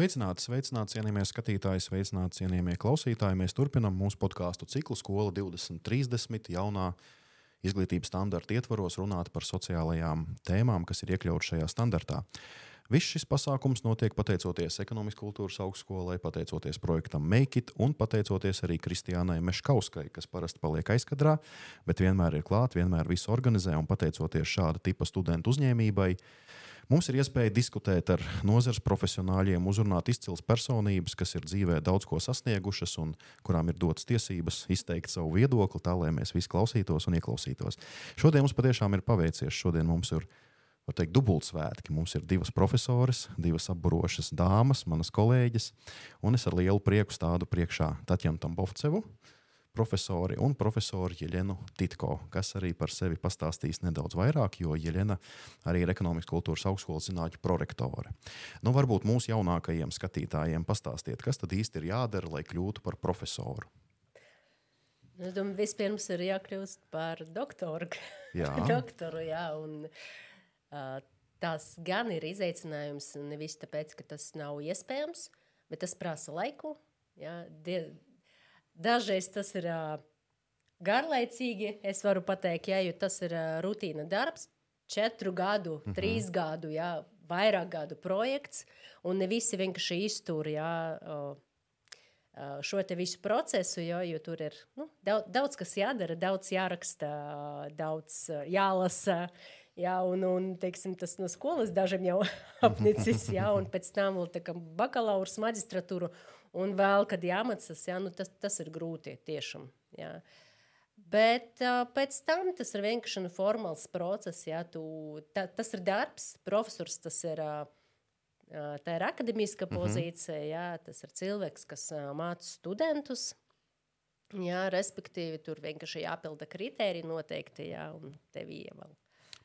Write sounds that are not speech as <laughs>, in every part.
Sveicināti, sveicināti, cienījamie skatītāji, sveicināti, cienījamie klausītāji. Mēs turpinām mūsu podkāstu ciklu Skola 2030. jaunā izglītības standarta ietvaros runāt par sociālajām tēmām, kas ir iekļautas šajā standartā. Viss šis pasākums notiek pateicoties ekonomikas kultūras augstskolai, pateicoties projektam Make It un pateicoties arī Kristiānai Meškauskai, kas parasti paliek aizkadrā, bet vienmēr ir klāt, vienmēr visu organizē un pateicoties šāda tipa studentu uzņēmībai. Mums ir iespēja diskutēt ar nozares profesionāļiem, uzrunāt izcils personības, kas ir dzīvē daudz ko sasniegušas un kurām ir dotas tiesības izteikt savu viedokli, tā lai mēs visi klausītos un ieklausītos. Šodien mums patiešām ir paveicies. Šodien mums ir teikt, dubultsvētki. Mums ir divas profesoras, divas apburošas dāmas, manas kolēģis, un es ar lielu prieku stādu priekšā Tatjanu Tambovcevu profesori un profesoru Jeļenu Titko, kas arī par sevi pastāstīs nedaudz vairāk, jo Jeļena arī ir ekonomikas kultūras augstskolas zinātņu prorektore. Nu, varbūt mūsu jaunākajiem skatītājiem pastāstiet, kas tad īsti ir jādara, lai kļūtu par profesoru. Es domāju, vispirms ir jākļūst par doktoru. Jā. <laughs> doktoru jā, un, uh, tas gan ir izaicinājums, nevis tāpēc, ka tas nav iespējams, bet tas prasa laiku. Jā, die, Dažreiz tas ir garlaicīgi, es varu pateikt, ja, jo tas ir rutīna darbs, četru gadu, mm -hmm. trīs gadu, jā, vairāk gadu projekts, un ne visi vienkārši iztur uh, šo te visu procesu, jo, jo tur ir nu, daudz, daudz kas jādara, daudz jāraksta, daudz jālasa. Jā, un, un teiksim, tas no skolas dažiem jau <laughs> apnicis, jā, un pēc tam vēl bakalaura, magistratūra un vēl, kad jāmācās, jā, nu, tas, tas ir grūti tiešām. Jā. Bet uh, pēc tam tas ir vienkārši nu, formāls process. Jā, tu, ta, tas ir darbs, profesors. Tas ir, uh, tā ir akadēmiska mm -hmm. pozīcija, jā, tas ir cilvēks, kas uh, māca studentus. Jā, respektīvi, tur vienkārši jāpilda kriteriji noteikti, jā, un tev ievēl.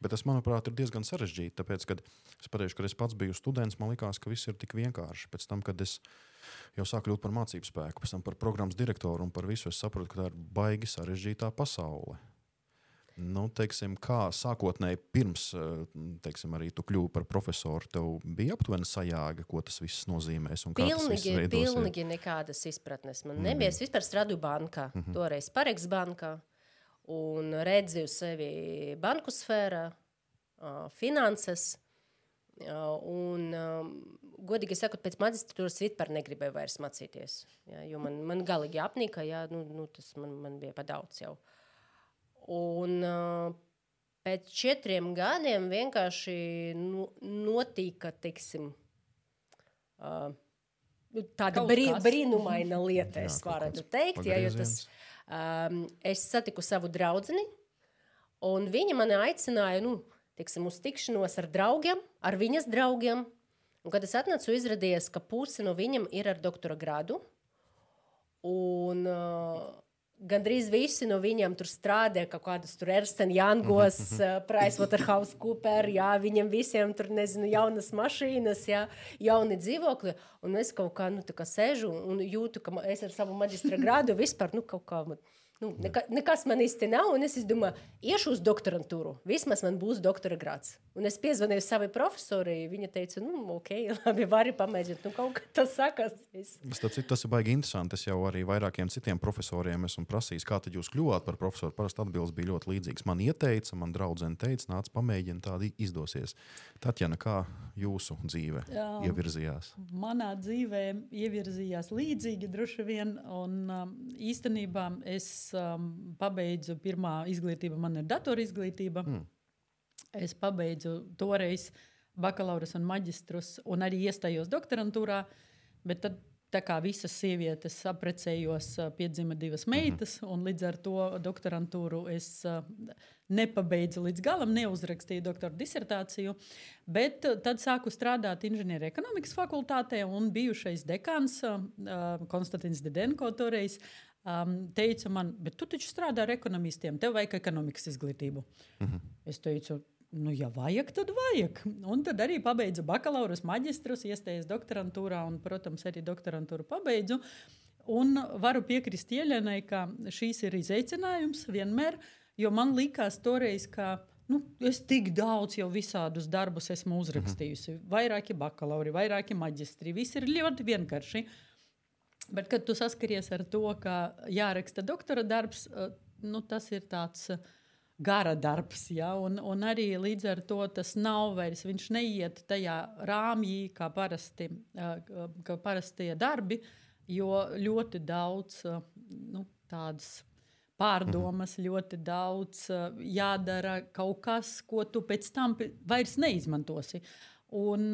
Bet tas, manuprāt, ir diezgan sarežģīti. Tāpēc, kad es pateikšu, ka es pats biju students, man liekas, ka viss ir tik vienkārši. Pēc tam, kad es jau sāk kļūt par mācību spēku, pēc tam par programmas direktoru un par visu. Es saprotu, ka tā ir baigi sarežģītā pasaule. Nu, teiksim, kā sākotnēji pirms eh, teiksim, arī tu kļuvi par profesoru, tev bija aptuveni sajāga, ko tas viss nozīmēs. Pilnīgi, pilnīgi nekādas izpratnes. Man mm. nebija. Es vispār strādāju bankā, mm -hmm. toreiz Pareks bankā, un redzēju sevi banku sfērā, finanses. Un, godīgi sakot, pēc magistratūras vispār negribēju vairs mācīties. Jā, jo man, man galīgi apnika, jā, nu, nu, tas man, man bija par daudz jau. Un pēc četriem gadiem vienkārši nu, notika, teiksim, tāda brī, brīnumaina lieta, es varētu teikt. Jā, jo tas, um, es satiku savu draudzeni, un viņa mani aicināja, nu, tiksim, uz tikšanos ar draugiem, ar viņas draugiem. Un, kad es atnācu, izrādījās, ka puse no viņiem ir ar doktora grādu. Un, uh, Gandrīz visi no viņiem tur strādāja, kaut kādas tur Ernsts Jangos, uh, Pricewaterhouse Cooper, jā, viņiem visiem tur, nezinu, jaunas mašīnas, jā, jauni dzīvokļi. Un es kaut kā, nu, tā kā sēžu un jūtu, ka es ar savu maģistra grādu vispār, nu, kaut kā. Nu, neka, nekas man īsti nav, un es domāju, iešu uz doktorantūru. Vismaz man būs doktora grāts. Un es piezvanīju savai profesorai. Viņa teica, nu, ok, <laughs> labi, vari pamēģināt. Nu, kaut kā tas sakas. Es... Tas, tas ir baigi interesanti. Es jau arī vairākiem citiem profesoriem esmu prasījis, kā tad jūs kļuvāt par profesoru. Parasti atbildes bija ļoti līdzīgas. Man ieteica, man draudzene teica, nāc pamēģini, tādi izdosies. Tatjana, kā jūsu dzīve Jā, ievirzījās? Manā dzīvē ievirzījās līdzīgi droši vien. Un um, īstenībā es um, pabeidzu pirmā izglītība, man ir datora izglītība. Mm. Es pabeidzu toreiz bakalaura un maģistrus, un arī iestājos doktorantūrā. Bet tad, kā visas sievietes apprecējos, piedzima divas mhm. meitas, mm -hmm. un līdz ar to doktorantūru es uh, nepabeidzu līdz galam, neuzrakstīju doktora disertāciju. Bet tad sāku strādāt inženieru ekonomikas fakultātē, un bijušais dekāns uh, Konstants Dedenko toreiz um, teica man, bet tu taču strādā ar ekonomistiem, tev vajag ekonomikas izglītību. Mm -hmm. Es teicu, nu, ja vajag, tad vajag. Un tad arī pabeidzu bakalaura, maģistrus, iestājos doktorantūrā, un, protams, arī doktorantūru pabeidzu. Un varu piekrist Ielenai, ka šīs ir izaicinājums vienmēr, jo man likās toreiz, ka Nu, es tik daudz jau visādus darbus esmu uzrakstījusi. Mm -hmm. Vairāki bakalauri, vairāki maģistri. Viss ir ļoti vienkārši. Bet, kad tu saskaries ar to, ka jāraksta doktora darbs, eh, nu, tas ir tāds uh, gara darbs. Ja? Un, un arī līdz ar to tas nav vairs, viņš neiet tajā rāmjī, kā, parasti, kā parastie darbi, jo ļoti daudz nu, tādas pārdomas, mhm. ļoti daudz jādara kaut kas, ko tu pēc tam vairs neizmantosi. Un,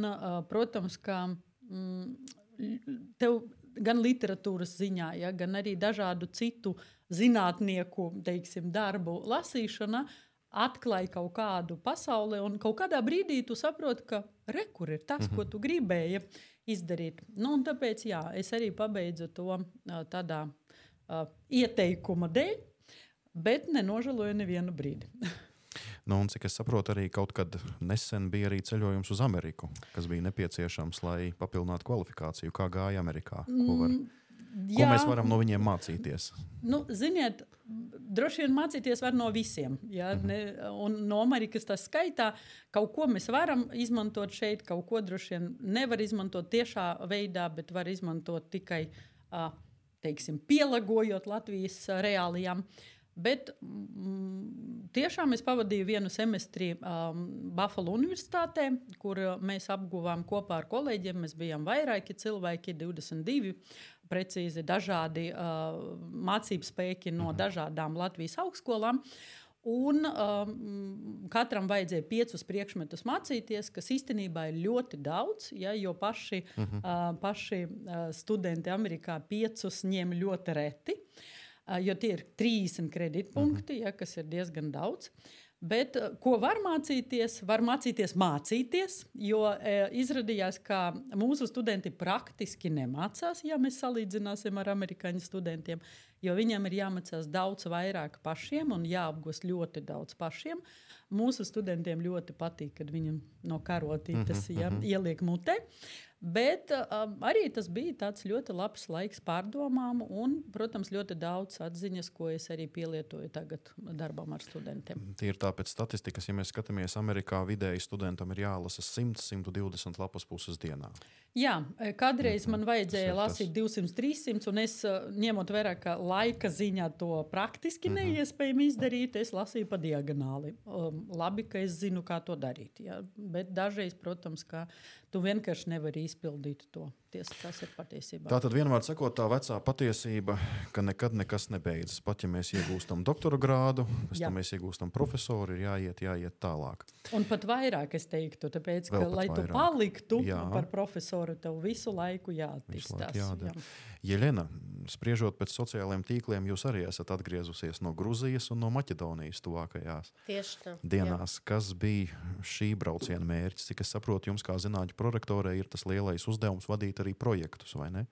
protams, ka mm, tev gan literatūras ziņā, ja, gan arī dažādu citu zinātnieku teiksim, darbu lasīšana atklāja kaut kādu pasauli, un kaut kādā brīdī tu saproti, ka rekur ir tas, mm -hmm. ko mhm. tu gribēji izdarīt. Nu, tāpēc jā, es arī pabeidzu to tādā uh, ieteikuma dēļ, bet nenožēloju nevienu brīdi. <laughs> Nu, un, cik es saprotu, arī kaut kad nesen bija arī ceļojums uz Ameriku, kas bija nepieciešams, lai papildinātu kvalifikāciju. Kā gāja Amerikā? Ko var... Mm Ko Jā. mēs varam no viņiem mācīties? Nu, ziniet, droši vien mācīties var no visiem. Ja? Mm -hmm. ne, un no Amerikas tas skaitā, kaut ko mēs varam izmantot šeit, kaut ko droši vien nevar izmantot tiešā veidā, bet var izmantot tikai teiksim, pielāgojot Latvijas reālijām. Uh, Bet mm, tiešām es pavadīju vienu semestri um, Buffalo Universitātē, kur uh, mēs apguvām kopā ar kolēģiem. Mēs bijām vairāki cilvēki, 22 precīzi dažādi uh, mācību spēki no mhm. dažādām Latvijas augstskolām. Un um, katram vajadzēja piecus priekšmetus mācīties, kas īstenībā ir ļoti daudz, ja, jo paši, uh -huh. uh, paši uh, studenti Amerikā piecus ņem ļoti reti. Uh, jo tie ir 30 kredītpunkti, mhm. ja, kas ir diezgan daudz. Bet ko var mācīties? Var mācīties mācīties, jo e, izrādījās, ka mūsu studenti praktiski nemācās, ja mēs salīdzināsim ar amerikāņu studentiem, jo viņiem ir jāmācās daudz vairāk pašiem un jāapgūst ļoti daudz pašiem. Mūsu studentiem ļoti patīk, kad viņam no karotītes mm -hmm. ja, mhm. ieliek mutē. Uh, Bet um, arī tas bija tāds ļoti labs laiks pārdomām, un, protams, ļoti daudz atziņas, ko es arī pielietoju tagad darbam ar studentiem. Tie ir tāpēc statistikas, ja mēs skatāmies, Amerikā vidēji studentam ir jālasa 100-120 lapas puses dienā. Jā, kādreiz man vajadzēja lasīt 200, 300, un es ņemot vērā, ka laika ziņā to praktiski mm -hmm. neiespējami izdarīt, es lasīju pa diagonāli. Um, labi, ka es zinu, kā to darīt. Ja? Bet dažreiz, protams, ka tu vienkārši nevari izpildīt to. Ties, tas ir patiesībā. Tā tad vienmēr sakot, tā vecā patiesība, ka nekad nekas nebeidzas. Pat ja mēs iegūstam doktora grādu, pēc tam mēs iegūstam profesoru, ir jāiet, jāiet tālāk. Un pat vairāk es teiktu, tāpēc, ka, lai vairāk. tu paliktu Jā. par profesoru, tev visu laiku jāattīstās. Jā. Jelena, spriežot pēc sociālajiem tīkliem, jūs arī esat atgriezusies no Grūzijas un no Maķedonijas tuvākajās dienās. Jā. Kas bija šī brauciena mērķis? Cik es saprotu, jums kā zinātņu prorektorē ir tas lielais uzdevums vadīt arī projektus, vai ne?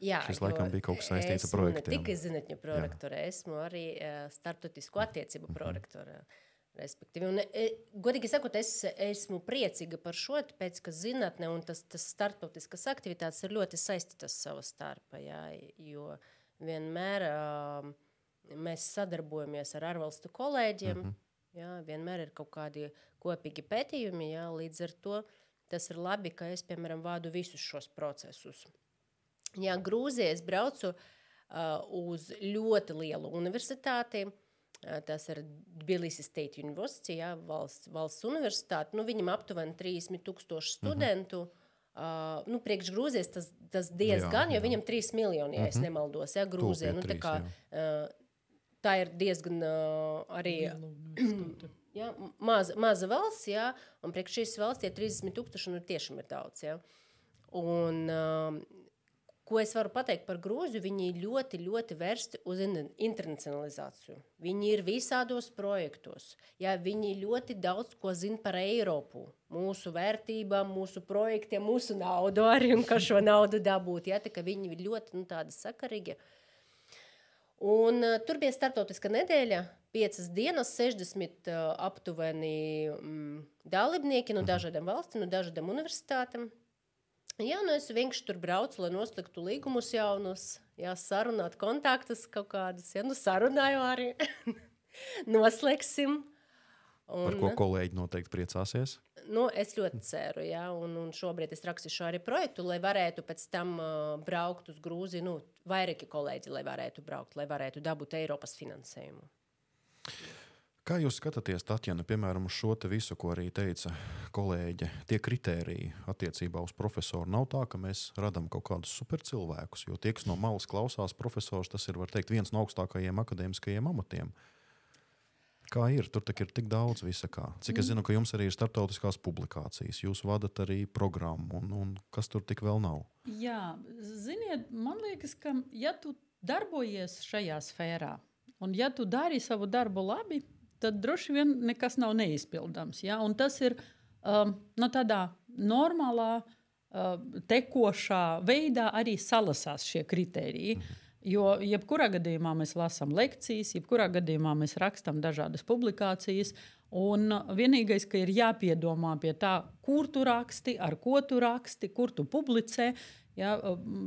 Jā, Šis laikam bija kaut kas saistīts ar projektiem. Ne tikai zinātņu prorektore, esmu arī uh, starptautisku attiecību mm -hmm. prorektore. Respektīvi, un, e, godīgi sakot, es esmu priecīga par šo, tāpēc, ka zinātnē un tas, tas starptautiskas aktivitātes ir ļoti saistītas savā starpā. Jā, jo vienmēr uh, mēs sadarbojamies ar ārvalstu kolēģiem, mm -hmm. jā, vienmēr ir kaut kādi kopīgi pētījumi, jā, līdz ar to Tas ir labi, ka es, piemēram, vādu visus šos procesus. Jā, Grūzijā es braucu uh, uz ļoti lielu universitāti. Uh, tas ir Tbilisi State University, jā, valsts, valsts universitāte. Nu, viņam aptuveni 30 tūkstoši studentu. Mm -hmm. Uh, nu, priekš Grūzijas tas, tas diezgan, jā, jā. jo viņam ir 3 miljoni, ja mm -hmm. mhm. nemaldos, ja Grūzija. Nu, tā, kā, uh, tā ir diezgan uh, arī Ja? Maza, maza valsts, ja? un priekš šīs valsts tie 30 tūkstoši nu, tiešām ir daudz. Ja? Un, um, ko es varu pateikt par Grūziju? Viņi ļoti, ļoti vērsti uz internacionalizāciju. Viņi ir visādos projektos. Ja? Viņi ļoti daudz ko zina par Eiropu, mūsu vērtībām, mūsu projektiem, mūsu naudu arī un kā šo naudu dabūt. Ja? Viņi ir ļoti nu, sakarīgi. Un, uh, tur bija startautiska nedēļa piecas dienas, 60 uh, aptuveni mm, dalībnieki no dažādām valstīm, no dažādām universitātēm. Jā, nu es vienkārši tur braucu, lai noslēgtu līgumus jaunus, jā, sarunāt kontaktus kaut kādus. Jā, nu sarunāju arī. <laughs> Noslēgsim. Un, par ko kolēģi noteikti priecāsies. Nu, es ļoti ceru, ja, un, un šobrīd es rakstīšu arī projektu, lai varētu pēc tam uh, braukt uz Grūziju. Nu, vairāki kolēģi, lai varētu braukt, lai varētu dabūt Eiropas finansējumu. Kā jūs skatāties, Tatjana, piemēram, uz šo visu, ko arī teica kolēģe? Tie kritēriji attiecībā uz profesoru nav tā, ka mēs radām kaut kādus supercilvēkus, jo tie, kas no malas klausās, profesors tas ir teikt, viens no augstākajiem akadēmiskajiem amatiem. Kā ir? Tur ir tik daudz visa kā. Cik es zinu, ka jums arī ir starptautiskās publikācijas, jūs vadat arī programmu, un, un kas tur tik vēl nav? Jā, ziniet, man liekas, ka ja tu darbojies šajā sfērā, un ja tu dari savu darbu labi, tad droši vien nekas nav neizpildāms. Ja? Un tas ir um, no nu, tādā normālā, uh, tekošā veidā arī salasās šie kriteriji. Jo jebkurā gadījumā mēs lasām lekcijas, jebkurā gadījumā mēs rakstām dažādas publikācijas. Un vienīgais, ka ir jāpiedomā pie tā, kur tu raksti, ar ko tu raksti, kur tu publicē. Ja,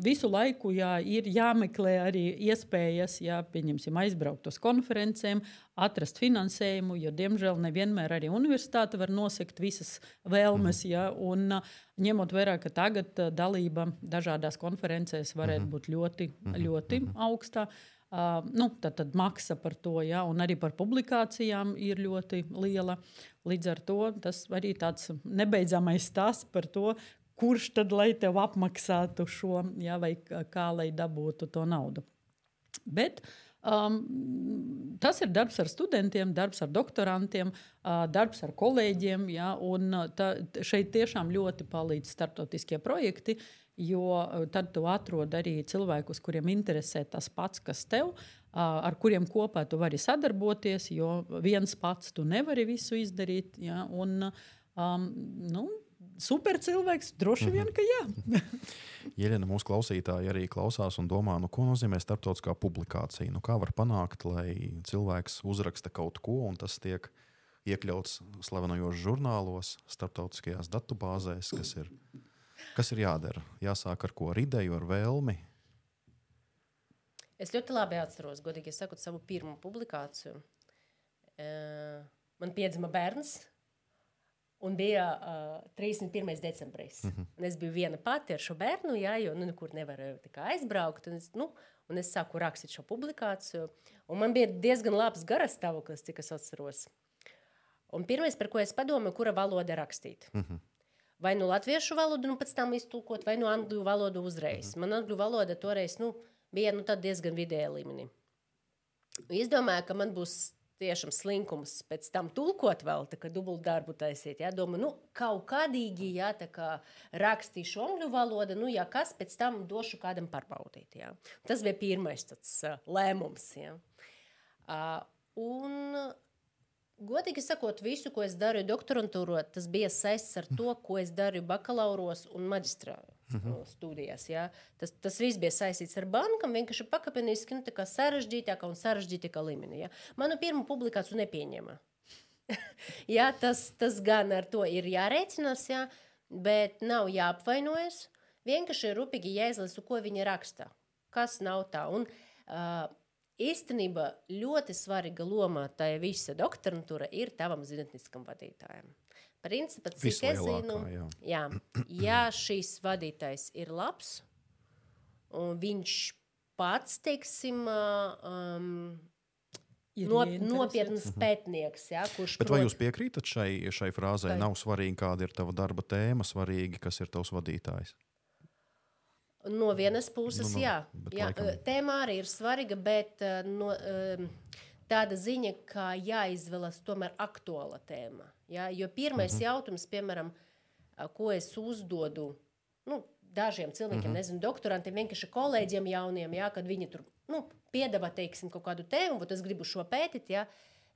visu laiku jā, ir jāmeklē arī iespējas, ja pieņemsim, aizbraukt uz konferencēm, atrast finansējumu, jo, diemžēl, nevienmēr arī universitāte var nosekt visas vēlmes. Ja, un, ņemot vērā, ka tagad dalība dažādās konferencēs varētu būt ļoti, ļoti augsta. Uh, nu, tad, tad maksa par to, ja, un arī par publikācijām ir ļoti liela. Līdz ar to tas arī tāds nebeidzamais stāsts par to, kurš tad lai tev apmaksātu šo, ja, vai kā lai dabūtu to naudu. Bet um, tas ir darbs ar studentiem, darbs ar doktorantiem, uh, darbs ar kolēģiem. Ja, tā, šeit tiešām ļoti palīdz starptautiskie projekti, jo tad tu atrod arī cilvēkus, kuriem interesē tas pats, kas tev. Uh, ar kuriem kopā tu vari sadarboties, jo viens pats tu nevari visu izdarīt. Ja, un, um, nu, super cilvēks? Droši vien, ka jā. Jeļena, mūsu klausītāji arī klausās un domā, nu, ko nozīmē starptautiskā publikācija. Nu, kā var panākt, lai cilvēks uzraksta kaut ko un tas tiek iekļauts slavenajos žurnālos, starptautiskajās datubāzēs, kas ir, kas ir jādara? Jāsāk ar ko? Ar ideju, ar vēlmi. Es ļoti labi atceros, godīgi sakot, savu pirmo publikāciju. Uh, man piedzima bērns, Un bija uh, 31. decembris. Mm -hmm. Un es biju viena pati ar šo bērnu, jā, jo nu, nekur nevarēju aizbraukt. Un es, nu, un es sāku rakstīt šo publikāciju. Man bija diezgan labs garas stāvoklis, cik es atceros. Un pirmais, par ko es padomāju, kura valoda rakstīt. Mm -hmm. Vai nu latviešu valodu, nu pēc tam iztulkot, vai nu angļu valodu uzreiz. Mm -hmm. Man angļu valoda toreiz nu, bija nu, diezgan vidēja līmenī. Es domāju, ka man būs tiešām slinkums pēc tam tulkot vēl, tā kā dubultdarbu taisīt. Jā, domāju, nu, kaut kādīgi, jā, tā kā rakstīšu angļu valodu, nu, jā, kas pēc tam došu kādam pārbaudīt, jā. Tas bija pirmais tāds uh, lēmums, jā. Uh, un Godīgi sakot, visu, ko es darīju doktorantūrā, tas bija saistīts ar to, ko es darīju bakalauros un maģistrā mhm. -huh. studijās. Ja? Tas, tas viss bija saistīts ar bankām, vienkārši pakāpeniski nu, sarežģītākā un sarežģītākā līmenī. Ja? Manu pirmo publikāciju nepieņēma. <laughs> ja, tas, tas gan ar to ir jārēķinās, ja? bet nav jāapvainojas. Vienkārši ir rūpīgi jāizlasa, ko viņi raksta. Kas nav tā. Un, uh, Īstenībā ļoti svarīga loma tajā visa doktorantūra ir tavam zinātniskam vadītājam. Principā, cik es zinu, jā. Jā, ja šīs vadītājs ir labs, un viņš pats, teiksim, um, no, nopietns mhm. pētnieks, ja, kurš. Bet prot... vai jūs piekrītat šai, šai frāzei? Vai... Nav svarīgi, kāda ir tava darba tēma, svarīgi, kas ir tavs vadītājs. No vienas puses, nu, nu, jā, jā laikam... tēma arī ir svarīga, bet no, tāda ziņa, ka jāizvēlas tomēr aktuāla tēma. Ja? Jo pirmais -hmm. jautājums, piemēram, ko es uzdodu nu, dažiem cilvēkiem, -hmm. nezinu, doktorantiem, vienkārši kolēģiem jauniem, ja? kad viņi tur nu, piedāvā teiksim, kaut kādu tēmu, bet es gribu šo pētīt. Ja?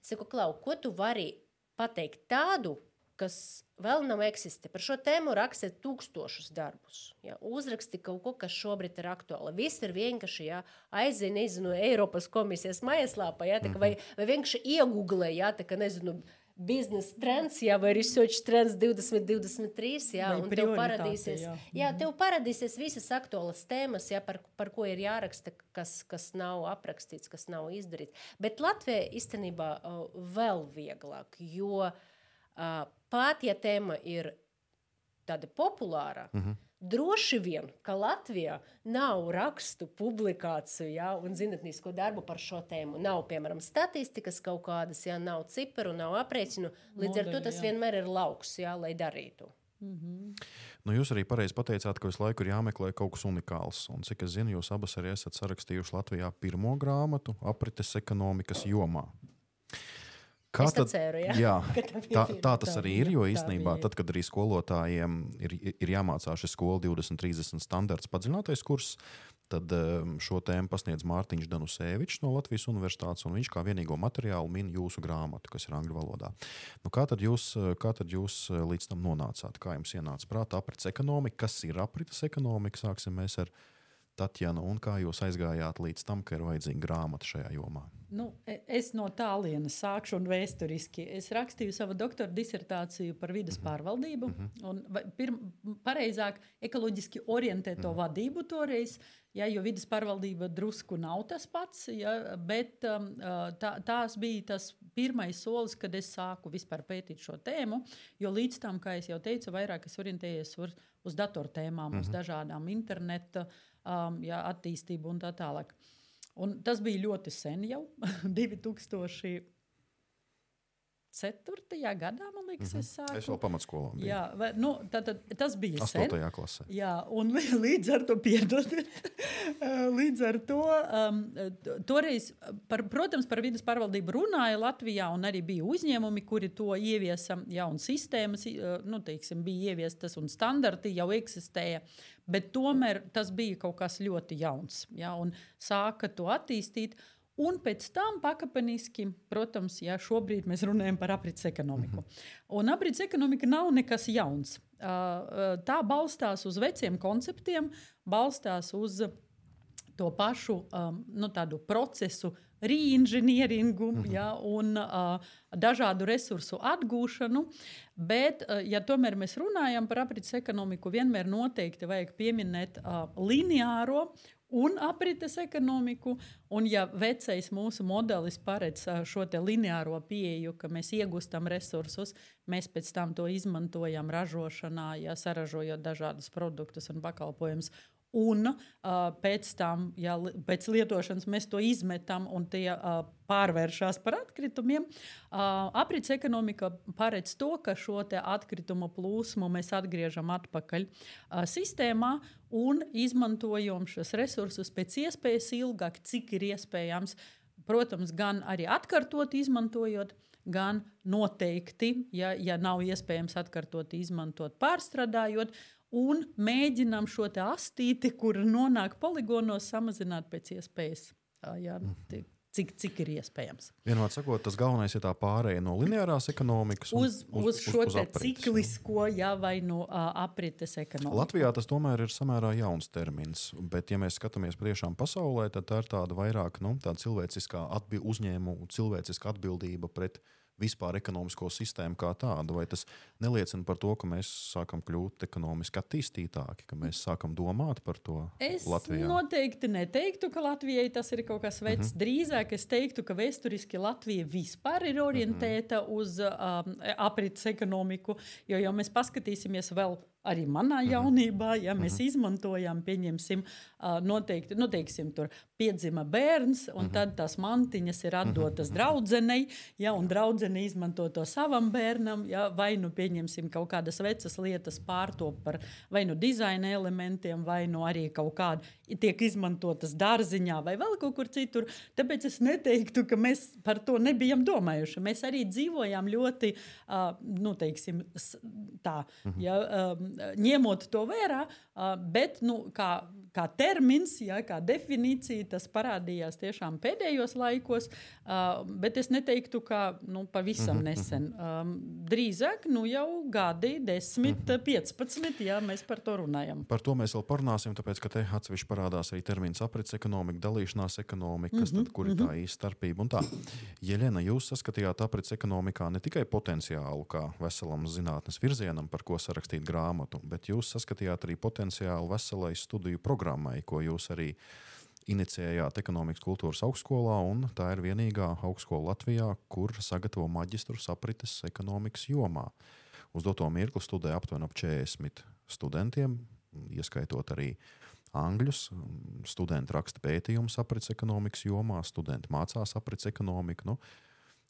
Es saku, Klau, ko tu vari pateikt tādu, kas vēl nav eksistē. Par šo tēmu raksta tūkstošus darbus. Ja, uzraksti kaut ko, kas šobrīd ir aktuāli. Viss ir vienkārši ja, aizēj, nezinu, Eiropas komisijas mājaslapā, ja, tā, vai, vai vienkārši iegūglē, ja, tā, ka, nezinu, biznesa trends, jā, vai research trends 2023, jā, Vai un tev parādīsies, jā. jā. jā, tev parādīsies visas aktuālas tēmas, jā, par, par ko ir jāraksta, kas, kas nav aprakstīts, kas nav izdarīts. Bet Latvijai īstenībā uh, vēl vieglāk, jo uh, pat ja tēma ir tāda populāra, mm -hmm. Droši vien, ka Latvijā nav rakstu, publikāciju ja, un zinātnīsko darbu par šo tēmu. Nav, piemēram, statistikas kaut kādas, ja nav ciparu, nav aprēķinu. Līdz Modeļi, ar to tas jā. vienmēr ir lauks, ja, lai darītu. Mm -hmm. nu, jūs arī pareizi pateicāt, ka visu laiku ir jāmeklē kaut kas unikāls. Un, cik es zinu, jūs abas arī esat sarakstījuši Latvijā pirmo grāmatu aprites ekonomikas jomā. Kā tad, ceru, ja? jā, <laughs> tā, tā tas arī ir. Jo īstenībā, tad, kad arī skolotājiem ir, ir jāmācās šis skolu 2030 standarts padziļinātais kurs, tad um, šo tēmu pasniedz Mārtiņš Danusēvičs no Latvijas Universitātes, un viņš kā vienīgo materiālu min jūsu grāmatu, kas ir angļu valodā. Nu, kā, tad jūs, kā tad jūs uh, līdz tam nonācāt? Kā jums ienāca prātā aprits ekonomika? Kas ir aprites ekonomika? Sāksim mēs ar Tatjana, un kā jūs aizgājāt līdz tam, ka ir vajadzīga grāmata šajā jomā? Nu, e, es no tālienes sākšu un vēsturiski. Es rakstīju savu doktora disertāciju par vidas mm -hmm. pārvaldību. Mm -hmm. un, pirm, pareizāk, ekoloģiski orientēto mm -hmm. vadību toreiz. Ja, jo vidas pārvaldība drusku nav tas pats, ja, bet um, tā, tās bija tas pirmais solis, kad es sāku vispār pētīt šo tēmu. Jo līdz tam, kā jau teicu, vairāk es orientējos uz, uz datortēmām, mm -hmm. uz mhm. dažādām interneta um, jā, attīstību un tā tālāk. Un tas bija ļoti sen jau, <laughs> 2000. Ceturtajā gadā, man liekas, mm -hmm. es sāku. Es vēl pamatskolā biju. Jā, vai, nu, tā, tā, tas bija Astotajā klasē. Jā, un <laughs> līdz ar to piedodiet. <laughs> līdz ar to um, toreiz, par, protams, par vidas pārvaldību runāja Latvijā, un arī bija uzņēmumi, kuri to ieviesa, jā, un sistēmas, nu, teiksim, bija ieviestas, un standarti jau eksistēja. Bet tomēr tas bija kaut kas ļoti jauns, jā, un sāka to attīstīt. Uh, Un pēc tam pakāpeniski, protams, ja šobrīd mēs runājam par aprits ekonomiku. -hmm. Un aprits ekonomika nav nekas jauns. Tā balstās uz veciem konceptiem, balstās uz to pašu nu, procesu reinženieringu -hmm. ja, un dažādu resursu atgūšanu. Bet, ja tomēr mēs runājam par aprits ekonomiku, vienmēr noteikti vajag pieminēt lineāro un aprites ekonomiku. Un, ja vecais mūsu modelis paredz šo lineāro pieeju, ka mēs iegūstam resursus, mēs pēc tam to izmantojam ražošanā, ja saražojot dažādus produktus un pakalpojumus. Un uh, pēc tam, ja pēc lietošanas mēs to izmetam un tie uh, pārvēršas par atkritumiem, uh, aprits ekonomika paredz to, ka šo atkritumu plūsmu mēs atgriežam atpakaļ uh, sistēmā un izmantojam šos resursus pēc iespējas ilgāk, cik ir iespējams. Protams, gan arī atkārtot, izmantojot, gan noteikti, ja, ja nav iespējams atkārtot, izmantot, pārstrādājot un mēģinām šo astīti, kur nonāk poligonos, samazināt pēc iespējas. Jā, mhm. cik, cik ir iespējams. Vienmēr sakot, tas galvenais ir tā pārējai no lineārās ekonomikas uz, uz, uz šo uz, ciklisko, jā, vai no uh, aprites ekonomikas. Latvijā tas tomēr ir samērā jauns termins, bet, ja mēs skatāmies priekšām pasaulē, tad tā ir tāda vairāk nu, tāda cilvēciskā atbi uzņēmuma, cilvēciska atbildība pret uh, vispār ekonomisko sistēmu kā tādu? Vai tas neliecina par to, ka mēs sākam kļūt ekonomiski attīstītāki, ka mēs sākam domāt par to es Latvijā? Noteikti neteiktu, ka Latvijai tas ir kaut kas vecs. Mm -hmm. Drīzāk es teiktu, ka vēsturiski Latvija vispār ir orientēta mm -hmm. uz um, aprits ekonomiku, jo, ja mēs paskatīsimies vēl arī manā mhm. jaunībā, ja mēs -hmm. izmantojam, pieņemsim, noteikti, nu, teiksim, tur piedzima bērns, un mm -hmm. tad tās mantiņas ir atdotas mm -hmm. draudzenei, ja, un draudzene izmanto to savam bērnam, ja, vai nu pieņemsim kaut kādas vecas lietas pārtop par vai nu dizaina elementiem, vai nu arī kaut kāda tiek izmantotas dārziņā vai vēl kaut kur citur. Tāpēc es neteiktu, ka mēs par to nebijam domājuši. Mēs arī dzīvojam ļoti, uh, nu, teiksim, tā, mm -hmm. ja, um, ņemot to vērā, bet, nu, kā, kā termins, jā, kā definīcija, tas parādījās tiešām pēdējos laikos, uh, bet es neteiktu, ka nu, pavisam mhm, nesen. Um, drīzāk nu, jau gadi, 10, 15, jā, mēs par to runājam. Par to mēs vēl parunāsim, tāpēc, ka te atsevišķi parādās arī termins aprits ekonomika, dalīšanās ekonomika, kas tad, kur ir tā īsta starpība. Un tā, Jeļena, jūs saskatījāt aprits ekonomikā ne tikai potenciālu kā veselam zinātnes virzienam, par ko sarakstīt grāmatu, bet jūs saskatījāt arī potenciālu veselai studiju programmai programmai, ko jūs arī inicijējāt ekonomikas kultūras augstskolā, tā ir vienīgā augstskola Latvijā, kur sagatavo maģistru aprites ekonomikas jomā. Uz doto mirkli studē aptuveni ap 40 studentiem, ieskaitot arī angļus. Studenti raksta pētījumus aprits ekonomikas jomā, studenti mācās aprits ekonomiku. Nu,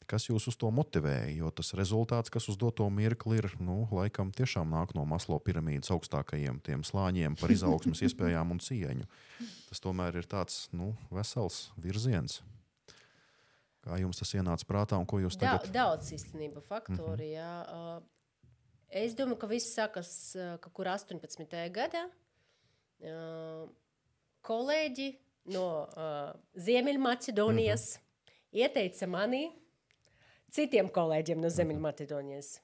Kas jūs uz to motivēja? Jo tas rezultāts, kas uz doto mirkli ir, nu, laikam tiešām nāk no Maslo piramīdas augstākajiem slāņiem par izaugsmas <laughs> iespējām un cieņu. Tas tomēr ir tāds nu, vesels virziens. Kā jums tas ienāca prātā un ko jūs tagad? Da, daudz īstenībā faktori. Mm -hmm. Jā. Es domāju, ka viss sākas kaut kur 18. gadā. Kolēģi no Ziemeļmaķedonijas mm -hmm. ieteica manī citiem kolēģiem no Ziemeļmaķedonijas.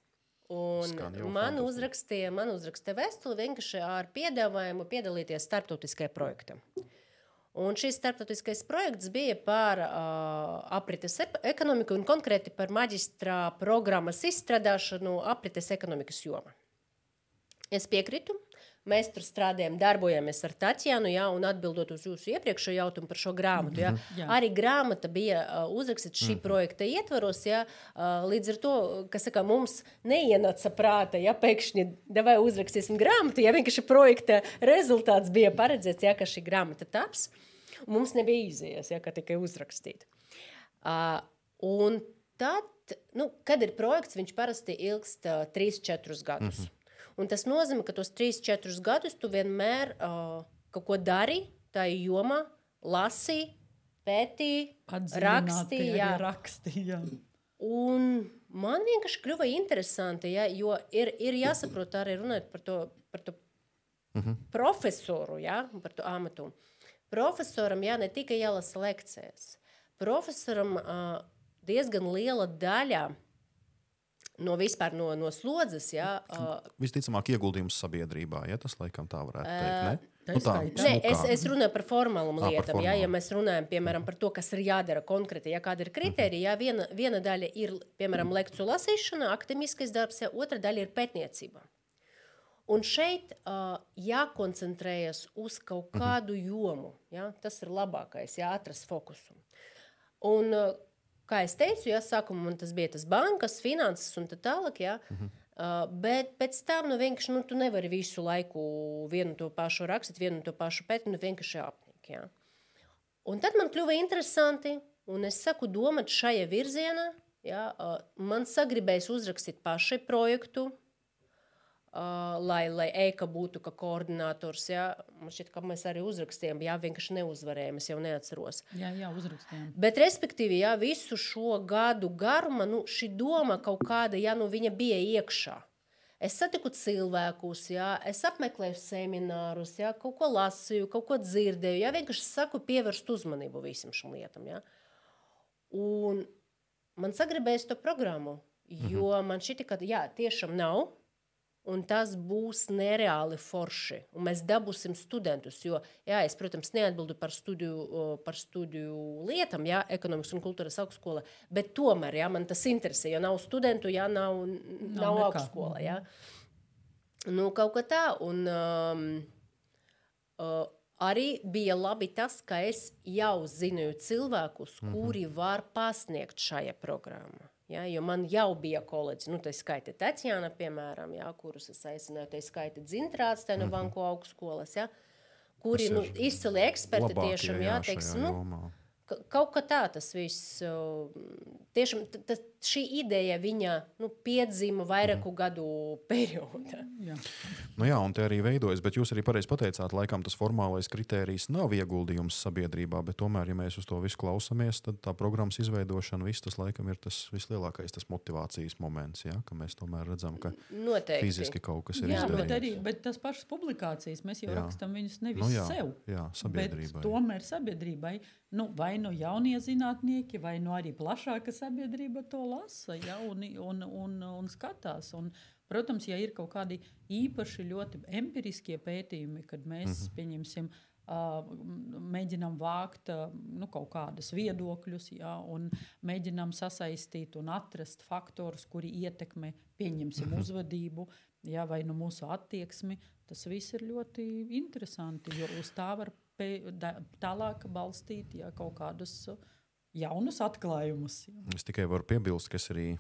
Un man uzrakstīja, man uzrakstīja vēstuli vienkārši ar piedāvājumu piedalīties starptautiskajā projektā. Un šis starptautiskais projekts bija par uh, aprites ekonomiku un konkrēti par maģistrā programmas izstrādāšanu aprites ekonomikas jomā. Es piekrītu, Mēs tur strādājam, darbojamies ar Tatjanu, ja, un atbildot uz jūsu iepriekšējo jautājumu par šo grāmatu. Ja, mm -hmm. Arī grāmata bija uh, uzrakstīta šī mm projekta ietvaros. Ja, uh, līdz ar to, kas saka, mums neienāca prāta, ja pēkšņi devai uzrakstīsim grāmatu, ja vienkārši projekta rezultāts bija paredzēts, ja, ka šī grāmata taps. Mums nebija izējas, ja, ka tikai uzrakstīt. Uh, un tad, nu, kad ir projekts, viņš parasti ilgst uh, 3-4 gadus. Mm -hmm. Un tas nozīmē, ka tos 3-4 gadus tu vienmēr uh, kaut ko dari tajā jomā, lasīji, pētīji, rakstīji. Jā. Un man vienkārši kļuva interesanti, ja, jo ir, ir jāsaprot arī runāt par to, par to uh mhm. -huh. profesoru, ja, par to amatu. Profesoram jā, ne tikai jālasa lekcijas. Profesoram uh, diezgan liela daļa no vispār no, no slodzes. Ja, uh, Visticamāk, ieguldījums sabiedrībā, ja tas laikam tā varētu teikt. Ne? Nu, tā, Nē, es, es runāju par formālām lietām. Ja, ja mēs runājam piemēram, par to, kas ir jādara konkrēti, ja kāda ir kriterija, ja viena, viena daļa ir piemēram lekciju lasīšana, akadēmiskais darbs, ja otra daļa ir pētniecība. Un šeit uh, jākoncentrējas uz kaut kādu jomu. Ja? Tas ir labākais, ja atrast fokusu. Un, uh, kā jau teicu, ja sākumā man tas bija tas bankas, finanses un tā tālāk. Ja, mm -hmm. Uh, bet pēc tam nu, vienkārši nu, tu nevari visu laiku vienu to pašu rakstīt, vienu to pašu pēt, nu vienkārši apnika. Ja. Un tad man kļuva interesanti, un es saku, domāt šajā virzienā. Ja, uh, man sagribēs uzrakstīt pašai projektu, Uh, lai, lai EIKA būtu kā koordinators. Ja? Man šķiet, ka mēs arī uzrakstījām, jā, vienkārši neuzvarējām, es jau neatceros. Jā, jā uzrakstījām. Bet, respektīvi, jā, visu šo gadu garumā nu, šī doma kaut kāda, ja nu viņa bija iekšā. Es satiku cilvēkus, jā, es apmeklēju seminārus, jā, kaut ko lasīju, kaut ko dzirdēju. Jā, vienkārši saku, pievērst uzmanību visam šim lietam. Jā. Un man sagribēja to programmu, jo mhm. man šķita, ka jā, tiešām nav un tas būs nereāli forši. Un mēs dabūsim studentus. Jo, jā, es, protams, neatbildu par studiju, par studiju lietām, jā, ekonomikas un kultūras augstskola, bet tomēr jā, man tas interesē. Jo nav studentu, jā, nav, nav, nav augstskola. Jā. Nu, kaut kā tā. Un, um, uh, arī bija labi tas, ka es jau zināju cilvēkus, mm -hmm. kuri var pasniegt šajā programmā. Ja, jo man jau bija kolēģis, nu, tā skaita Tatjana, piemēram, ja, kurus es aicināju, tā skaita Dzintrāts, tā no -hmm. Banku augstskolas, ja, kuri nu, izcili eksperti tiešām, jā, teiksim, nu, kaut kā tā tas viss, tiešām tas, šī ideja viņa nu, piedzima vairāku mm. gadu periodā. Jā. Nu jā, un te arī veidojas, bet jūs arī pareizi pateicāt, laikam tas formālais kritērijs nav ieguldījums sabiedrībā, bet tomēr, ja mēs uz to visu klausāmies, tad tā programmas izveidošana, viss tas laikam ir tas vislielākais tas motivācijas moments, ja? ka mēs tomēr redzam, ka Noteikti. fiziski kaut kas ir Jā, izdarīts. bet arī bet tas pašas publikācijas mēs jau Jā. rakstām viņus nevis Nu jā, sev. jā, sabiedrībai. Bet tomēr sabiedrībai, nu, vai nu jaunie zinātnieki, vai nu arī plašāka sabiedrība to lasa ja, un, un, un, un skatās. Un, protams, ja ir kaut kādi īpaši ļoti empiriskie pētījumi, kad mēs mm -hmm. pieņemsim. Uh, mēģinām vākt uh, nu, kaut kādus viedokļus, ja, un mēģinām sasaistīt un atrast faktorus, kuri ietekmē, pieņemsim, uzvedību, ja, vai nu mūsu attieksmi. Tas viss ir ļoti interesanti, jo uz tā var pē, da, tālāk balstīt ja, kaut kādus uh, jaunus atklājumus. Es tikai varu piebilst, ka es arī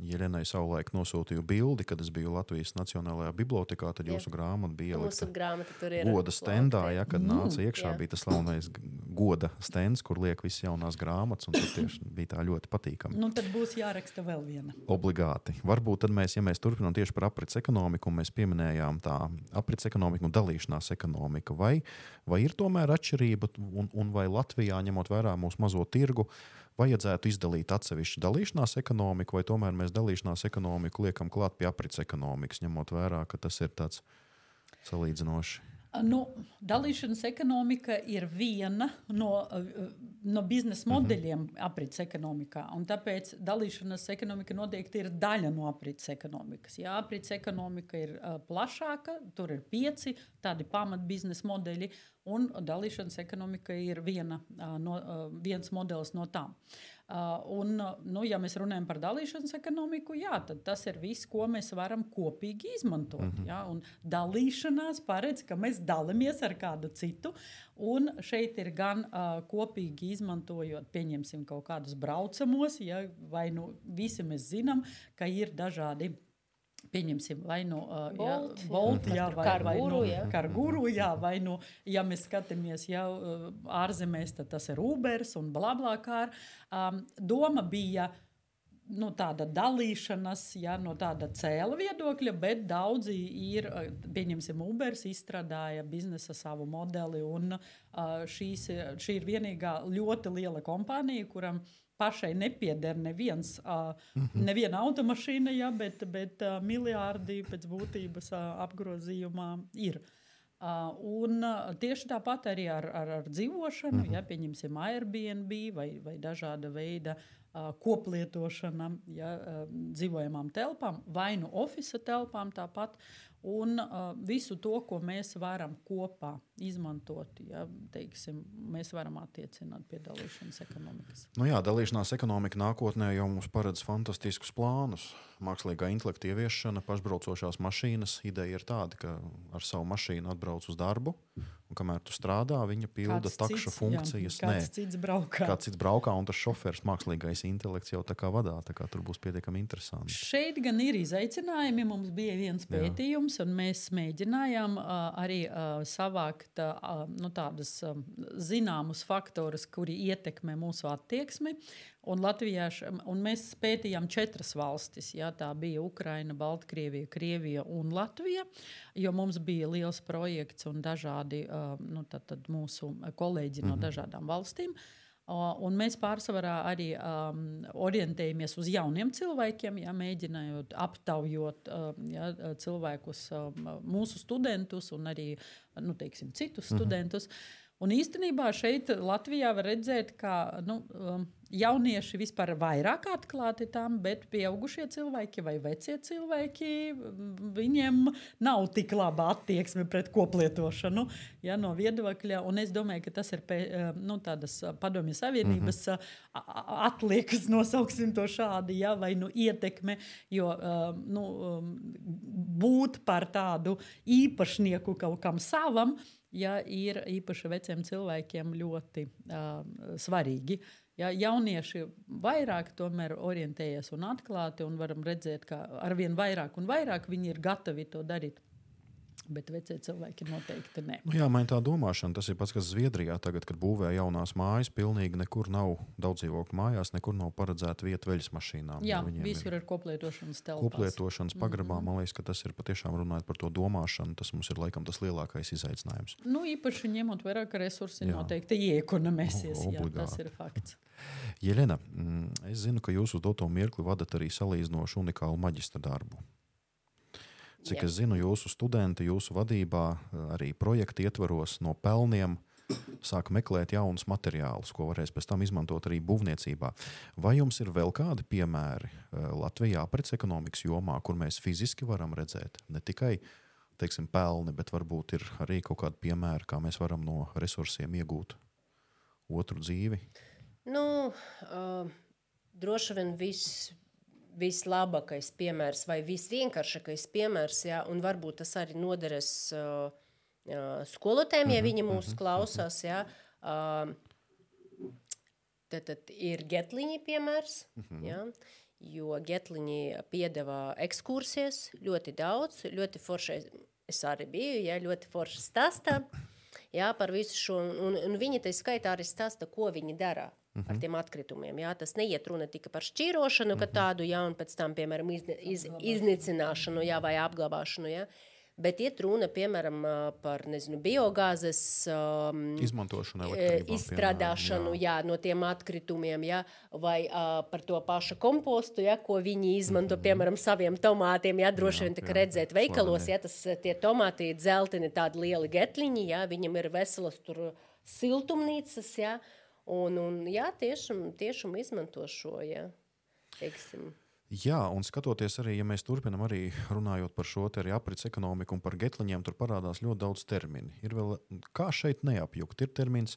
Jelenai savulaik nosūtīju bildi, kad es biju Latvijas Nacionālajā bibliotekā. Tad Jā. jūsu grāmata bija Mūsu grāmata tur ir. goda stendā, ja, kad Mm, nāca iekšā. jā. Bija tas slavenais goda stends, kur liek visas jaunās grāmatas. un Tur tieši bija tā ļoti patīkami. Nu, tad būs jāraksta vēl viena. Obligāti. Varbūt tad mēs, ja mēs turpinām tieši par aprits ekonomiku, un mēs pieminējām tā aprits ekonomiku un dalīšanās ekonomiku, vai, vai ir tomēr atšķirība, un, un vai Latvijā, ņemot vērā mūsu mazo tirgu, vajadzētu izdalīt atsevišķu dalīšanās ekonomiku, vai tomēr mēs dalīšanās ekonomiku liekam klāt pie aprits ekonomikas, ņemot vērā, ka tas ir tāds salīdzinoši. Nu, dalīšanas ekonomika ir viena no, uh, no biznesa modeļiem aprits ekonomikā. un Tāpēc dalīšanas ekonomika noteikti ir daļa no aprits ekonomikas. Jā, aprits ekonomika ir uh, plašāka, tur ir pieci tādi pamat biznesa modeļi, un dalīšanas ekonomika ir viena, uh, no, uh, viens modelis no tām. Uh, un, uh, nu, ja mēs runājam par dalīšanas ekonomiku, jā, tad tas ir viss, ko mēs varam kopīgi izmantot. Mm -hmm. jā, un dalīšanās paredz, ka mēs dalāmies ar kādu citu. Un šeit ir gan uh, kopīgi izmantojot, pieņemsim kaut kādus braucamos, ja, vai nu visi mēs zinām, ka ir dažādi. Pieņemsim, vai nu uh, Bolt, jā, jā, vai, vai nu. Karguru, jā, vai nu, ja mēs skatāmies jau uh, ārzemēs, tad tas ir Ubers un blablabla. Um, doma bija nu, tāda dalīšanās, ja, no tāda cēla viedokļa, bet daudzi ir, uh, pieņemsim, Ubers izstrādāja biznesa savu modeli, un uh, šīs, šī ir vienīgā ļoti liela kompānija, kuram pašai nepieder neviens, uh, neviena automašīna, ja, bet, bet uh, miljardi pēc būtības uh, apgrozījumā ir. Uh, un uh, tieši tāpat arī ar, ar, ar dzīvošanu, mm -hmm. ja pieņemsim Airbnb vai, vai dažāda veida uh, koplietošana, ja, uh, dzīvojamām telpām, vai nu oficiālām telpām tāpat. Un uh, visu to, ko mēs varam kopā izmantot, ja, teiksim, mēs varam attiecināt pie dalīšanas ekonomikas. Nu jā, dalīšanās ekonomika nākotnē jau mums paredz fantastiskus plānus. Mākslīgā intelekta ieviešana, pašbraucošās mašīnas. Ideja ir tāda, ka ar savu mašīnu atbrauc uz darbu, un kamēr tu strādā, viņa pilda cits, funkcijas. Jā, kāds cits braukā. Kāds cits braukā, un tas šofērs mākslīgais intelekts jau tā kā vadā. Tā kā tur būs pietiekami interesanti. Šeit gan ir izaicinājumi. Mums bija viens Jā. pētījums, un mēs mēģinājām uh, arī uh, savākt uh, nu, tādus um, zināmus faktorus, kuri ietekmē mūsu attieksmi. Un, Latvijā, un mēs pētījām četras valstis. Jā, tā bija Ukraina, Baltkrievija, Krievija un Latvija. Mums bija liels projekts un dažādi nu, tad, tad mūsu kolēģi no dažādām valstīm. Un mēs pārsvarā arī um, orientējamies uz jauniem cilvēkiem, ja, mēģinājot aptaujot um, ja, cilvēkus, um, mūsu studentus un arī nu, teiksim, citus studentus. Un īstenībā šeit Latvijā var redzēt, ka nu, um, jaunieši vispār vairāk atklāti tam, bet pieaugušie cilvēki vai vecie cilvēki, mm, viņiem nav tik laba attieksme pret koplietošanu ja, no viedokļa. Un es domāju, ka tas ir pē, eh, nu, tādas eh, padomju savienības mm -hmm. atliekas, <laughs> nosauksim to šādi, ja, vai nu ietekme, jo nu, um, būt par tādu īpašnieku kaut kam savam. Ja, ir īpaši veciem cilvēkiem ļoti uh, svarīgi. Ja, jaunieši vairāk tomēr orientējas un atklāti, un varam redzēt, ka arvien vairāk un vairāk viņi ir gatavi to darīt. Bet vecie cilvēki noteikti ne. Nu, jā, man tā domāšana, tas ir pats, kas Zviedrijā tagad, kad būvē jaunās mājas, pilnīgi nekur nav daudz dzīvokļu mājās, nekur nav paredzēta vieta veļas mašīnām. Jā, visur ir koplietošanas telpas. Koplietošanas pagrabā, mm -hmm. man liekas, ka tas ir patiešām runājot par to domāšanu, tas mums ir laikam tas lielākais izaicinājums. Nu, īpaši ņemot vērā, ka resursi jā. noteikti iekonomēsies, jā, tas ir fakts. Jelena, mm, es zinu, ka jūs uz doto mirkli vadat arī salīdzinoši unikālu maģistra darbu. Cik Jā. es zinu, jūsu studenti, jūsu vadībā, arī projekta ietvaros no pelniem sāk meklēt jaunus materiālus, ko varēs pēc tam izmantot arī būvniecībā. Vai jums ir vēl kādi piemēri eh, Latvijā aprits ekonomikas jomā, kur mēs fiziski varam redzēt ne tikai teiksim, pelni, bet varbūt ir arī kaut kādi piemēri, kā mēs varam no resursiem iegūt otru dzīvi? Nu, uh, droši vien viss vislabākais piemērs vai visvienkāršākais piemērs, jā, un varbūt tas arī noderes uh, skolotājiem, ja mhm, viņi mūs mhm, klausās. Jā, uh, tad, tad ir getliņa piemērs. Mhm. Jā, jo getliņi piedāvā ekskursijas ļoti daudz, ļoti forši. Es arī biju, jā, ļoti forši stāstā jā, par visu šo, un, un viņi tai skaitā arī stāsta, ko viņi dara. Mm -hmm. ar tiem atkritumiem. Jā. Tas neiet runa tikai par šķīrošanu, mm -hmm. tādu, jā, un pēc tam, piemēram, izne, iz, iznīcināšanu jā, vai apglabāšanu. Jā. Bet iet runa piemēram par nezinu, biogāzes um, izmantošanu, izstrādāšanu jā. Jā, no tiem atkritumiem, jā, vai uh, par to pašu kompostu, jā, ko viņi izmanto mm -hmm. piemēram saviem tomātiem. Jā, droši vien tā redzēt veikalos, ja tas tie tomāti dzelteni, tādi lieli getliņi, jā, viņam ir veselas tur siltumnīcas. Jā, uh, Un, un jā, tiešām, tiešām izmanto šo. Jā. Teiksim. Jā, un skatoties arī, ja mēs turpinām arī runājot par šo arī aprits ekonomiku un par getliņiem, tur parādās ļoti daudz terminu. Ir vēl, kā šeit neapjukt, ir termins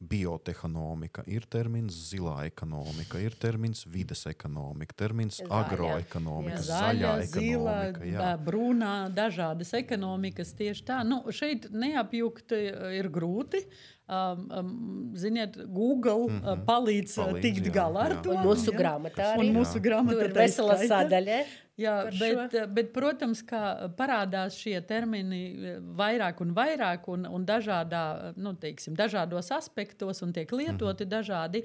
biotehnoloģija, ir termins zilā ekonomika, ir termins vides ekonomika, termins zaļa, agroekonomika, zaļā, zaļā ekonomika. Zila, brūnā, dažādas ekonomikas tieši tā. Nu, šeit neapjukt ir grūti um, um, ziniet, Google mm -hmm. palīdz, palīdz tikt jā, galā ar jā. to. Un mūsu grāmatā arī. Un mūsu grāmatā ir vesela sadaļa. Jā, bet, šo. bet, protams, kā parādās šie termini vairāk un vairāk, un, un dažādā, nu, teiksim, dažādos aspektos, un tiek lietoti mm -hmm. dažādi.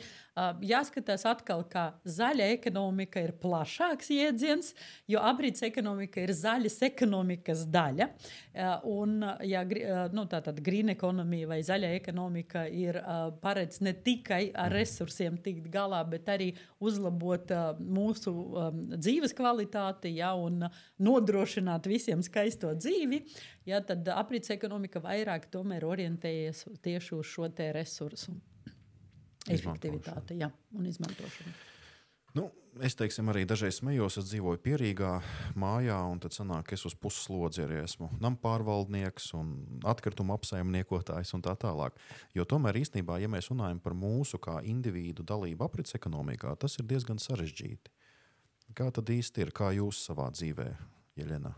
Jāskatās atkal, ka zaļa ekonomika ir plašāks jēdziens, jo aprits ekonomika ir zaļas ekonomikas daļa. Un, ja nu, tā tad green ekonomija vai zaļa ekonomika ir paredz ne tikai ar mhm. resursiem tikt galā, bet arī uzlabot mūsu dzīves kvalitāti ja, un nodrošināt visiem skaisto dzīvi, ja, tad aprits ekonomika vairāk orientējas tieši uz šo resursu efektivitāti ja, un izmantošanu. Nu, es teiksim, arī dažreiz smējos, es dzīvoju pierīgā mājā, un tad sanāk, es uz puslodzi arī esmu nama pārvaldnieks un atkrituma apsaimniekotājs un tā tālāk. Jo tomēr īstenībā, ja mēs runājam par mūsu kā individu dalību aprits ekonomikā, tas ir diezgan sarežģīti. Kā tad īsti ir? Kā jūs savā dzīvē, Jeļena,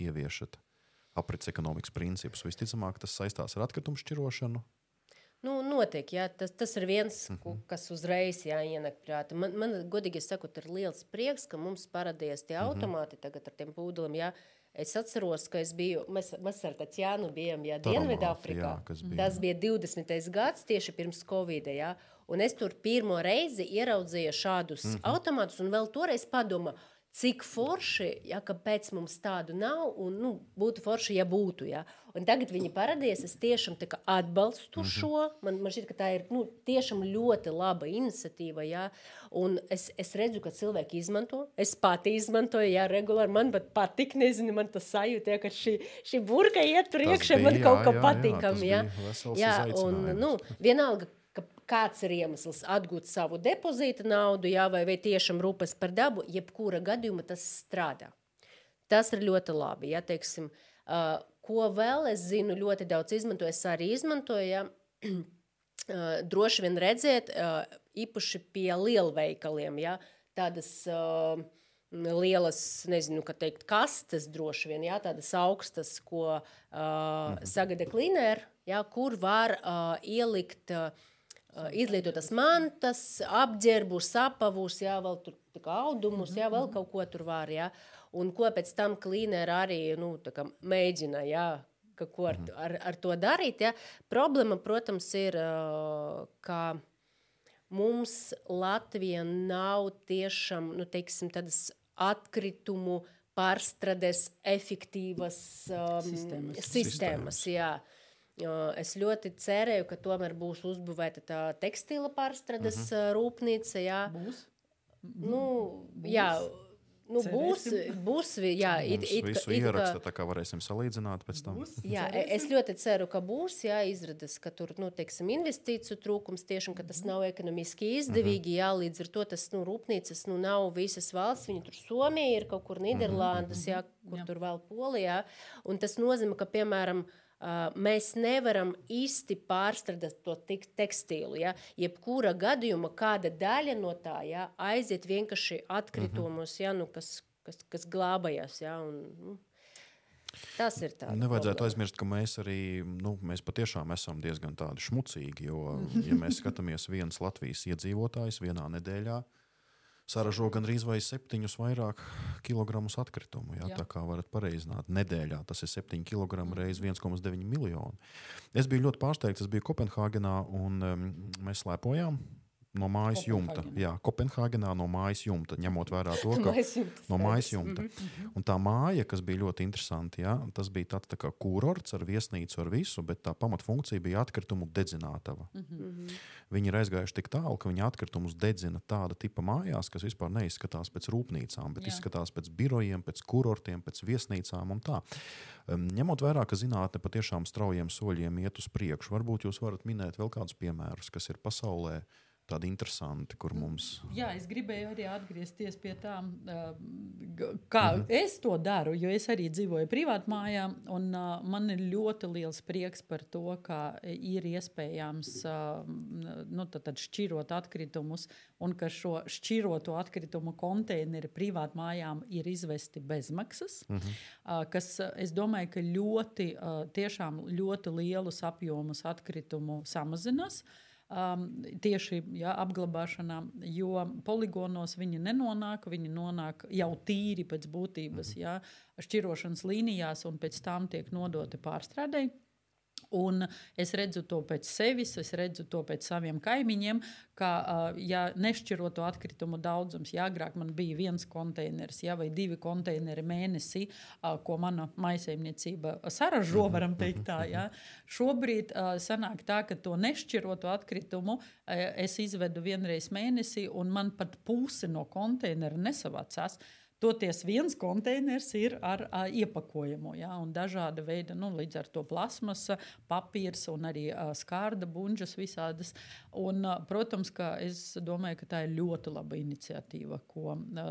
ieviešat aprits ekonomikas principus? Visticamāk, tas saistās ar atkritumu šķirošanu. Nu, notiek, jā, tas, tas ir viens, mm -hmm. kas uzreiz jāienek prātā. Man, man, godīgi sakot, ir liels prieks, ka mums parādījās tie mm -hmm. automāti tagad ar tiem pūdeliem. Jā. Es atceros, ka es biju, mēs, mēs ar Tatjānu bijām Dienvidāfrikā. Tas bija 20. gads, tieši pirms Covid. Jā. Un es tur pirmo reizi ieraudzīju šādus mm -hmm. automātus, un vēl toreiz padomāju, cik forši, ja kāpēc mums tādu nav, un nu, būtu forši, ja būtu. Ja. Un tagad viņi parādījās, es tiešām atbalstu -hmm. šo. Man, man šķiet, ka tā ir nu, tiešām ļoti laba iniciatīva. Ja. Un es, es redzu, ka cilvēki izmanto. Es pati izmantoju, ja regulāri man pat patīk. Nezinu, man tas sajūta, ja, ka šī, šī burka iet tur iekšā, man kaut kā patīkam. Jā, jā, jā, un nu, vienalga kāds ir iemesls atgūt savu depozīta naudu, jā, vai, vai tiešām rūpes par dabu, jebkura gadījuma tas strādā. Tas ir ļoti labi. Ja, teiksim, uh, ko vēl es zinu, ļoti daudz izmantoju, es arī izmantoju. Ja, <clears throat> uh, droši vien redzēt, uh, īpaši pie lielveikaliem, ja, tādas uh, lielas, nezinu, kā teikt, kastes, droši vien, ja, tādas augstas, ko uh, sagada klinēri, ja, kur var uh, ielikt uh, izlietotas mantas, apģērbus, apavus, jā, vēl tur audumus, jā, vēl kaut ko tur var. Jā. Un ko pēc tam klīneri arī nu, mēģina, jā, ko ar, ar, ar to darīt. Jā. Problēma, protams, ir, ka mums Latvija nav tiešām, nu, teiksim, tādas atkritumu pārstrādes efektīvas um, sistēmas. sistēmas jā. Es ļoti cerēju, ka tomēr būs uzbūvēta tā tekstila pārstrādes uh mhm. -huh. rūpnīca. Jā. Būs? Nu, būs. Jā, Nu, būs, būs, jā, it, it, visu it, ieraksta, tā kā varēsim salīdzināt pēc tam. Būs, jā, cerēsim. es ļoti ceru, ka būs, jā, izredzes, ka tur, nu, teiksim, investīciju trūkums tiešām, ka tas nav ekonomiski izdevīgi, mhm. jā, līdz ar to tas, nu, rūpnīcas, nu, nav visas valsts, viņi tur Somija ir kaut kur Niderlandes, jā, kur jā. tur vēl Polijā, un tas nozīmē, ka, piemēram, Uh, mēs nevaram īsti pārstrādāt to tekstīlu. Ja? Jebkura gadījuma kāda daļa no tā ja, aiziet vienkārši atkritumos, ja, nu, kas, kas, kas glābājas. Ja, un, nu, Tas ir tāds. Nevajadzētu problēma. aizmirst, ka mēs arī nu, mēs patiešām esam diezgan šmucīgi. Jo, ja mēs skatāmies viens Latvijas iedzīvotājs vienā nedēļā, uh, saražo gandrīz vai septiņus vairāk kilogramus atkritumu. Jā, jā. Tā kā varat pareizināt, nedēļā tas ir 7 kg reizes 1,9 miljoni. Es biju ļoti pārsteigts, es biju Kopenhāgenā un um, mēs slēpojām no mājas jumta. Jā, Kopenhāgenā no mājas jumta, ņemot vērā to, <laughs> ka no mājas jumta. Mm -hmm. Un tā māja, kas bija ļoti interesanti, jā, tas bija tāds tā kā kurorts ar viesnīcu, ar visu, bet tā pamatfunkcija bija atkritumu dedzinātava. Mm -hmm. Viņi ir aizgājuši tik tālu, ka viņi atkritumus dedzina tāda tipa mājās, kas vispār neizskatās pēc rūpnīcām, bet jā. izskatās pēc birojiem, pēc kurortiem, pēc viesnīcām un tā. Um, ņemot vērā, ka zinātne patiešām straujiem soļiem iet uz priekšu, varbūt jūs varat minēt vēl kādus piemērus, kas ir pasaulē tādi interesanti, kur mums. Jā, es gribēju arī atgriezties pie tā, kā -hmm. es to daru, jo es arī dzīvoju privātā mājā, un man ir ļoti liels prieks par to, ka ir iespējams nu, tad, tad šķirot atkritumus, un ka šo šķiroto atkritumu konteineri privātā mājām ir izvesti bezmaksas, uh, kas, es domāju, ka ļoti, tiešām ļoti lielus apjomus atkritumu samazinās. Um, tieši ja, apglabāšanā, jo poligonos viņi nenonāk, viņi nonāk jau tīri pēc būtības, mhm. ja, šķirošanas līnijās un pēc tam tiek nodoti pārstrādēji. Un es redzu to pēc sevis, es redzu to pēc saviem kaimiņiem, ka, ja nešķiroto atkritumu daudzums, ja agrāk man bija viens konteiners ja, vai divi konteineri mēnesī, ko mana maisaimniecība saražo, varam teikt tā, ja, šobrīd sanāk tā, ka to nešķiroto atkritumu es izvedu vienreiz mēnesī, un man pat puse no konteinera nesavācās. Toties viens konteiners ir ar a, iepakojumu, ja, un dažāda veida, nu, līdz ar to plasmasa, papīrs un arī a, skārda buļģas visādas. Un, a, protams, ka es domāju, ka tā ir ļoti laba iniciatīva, ko a,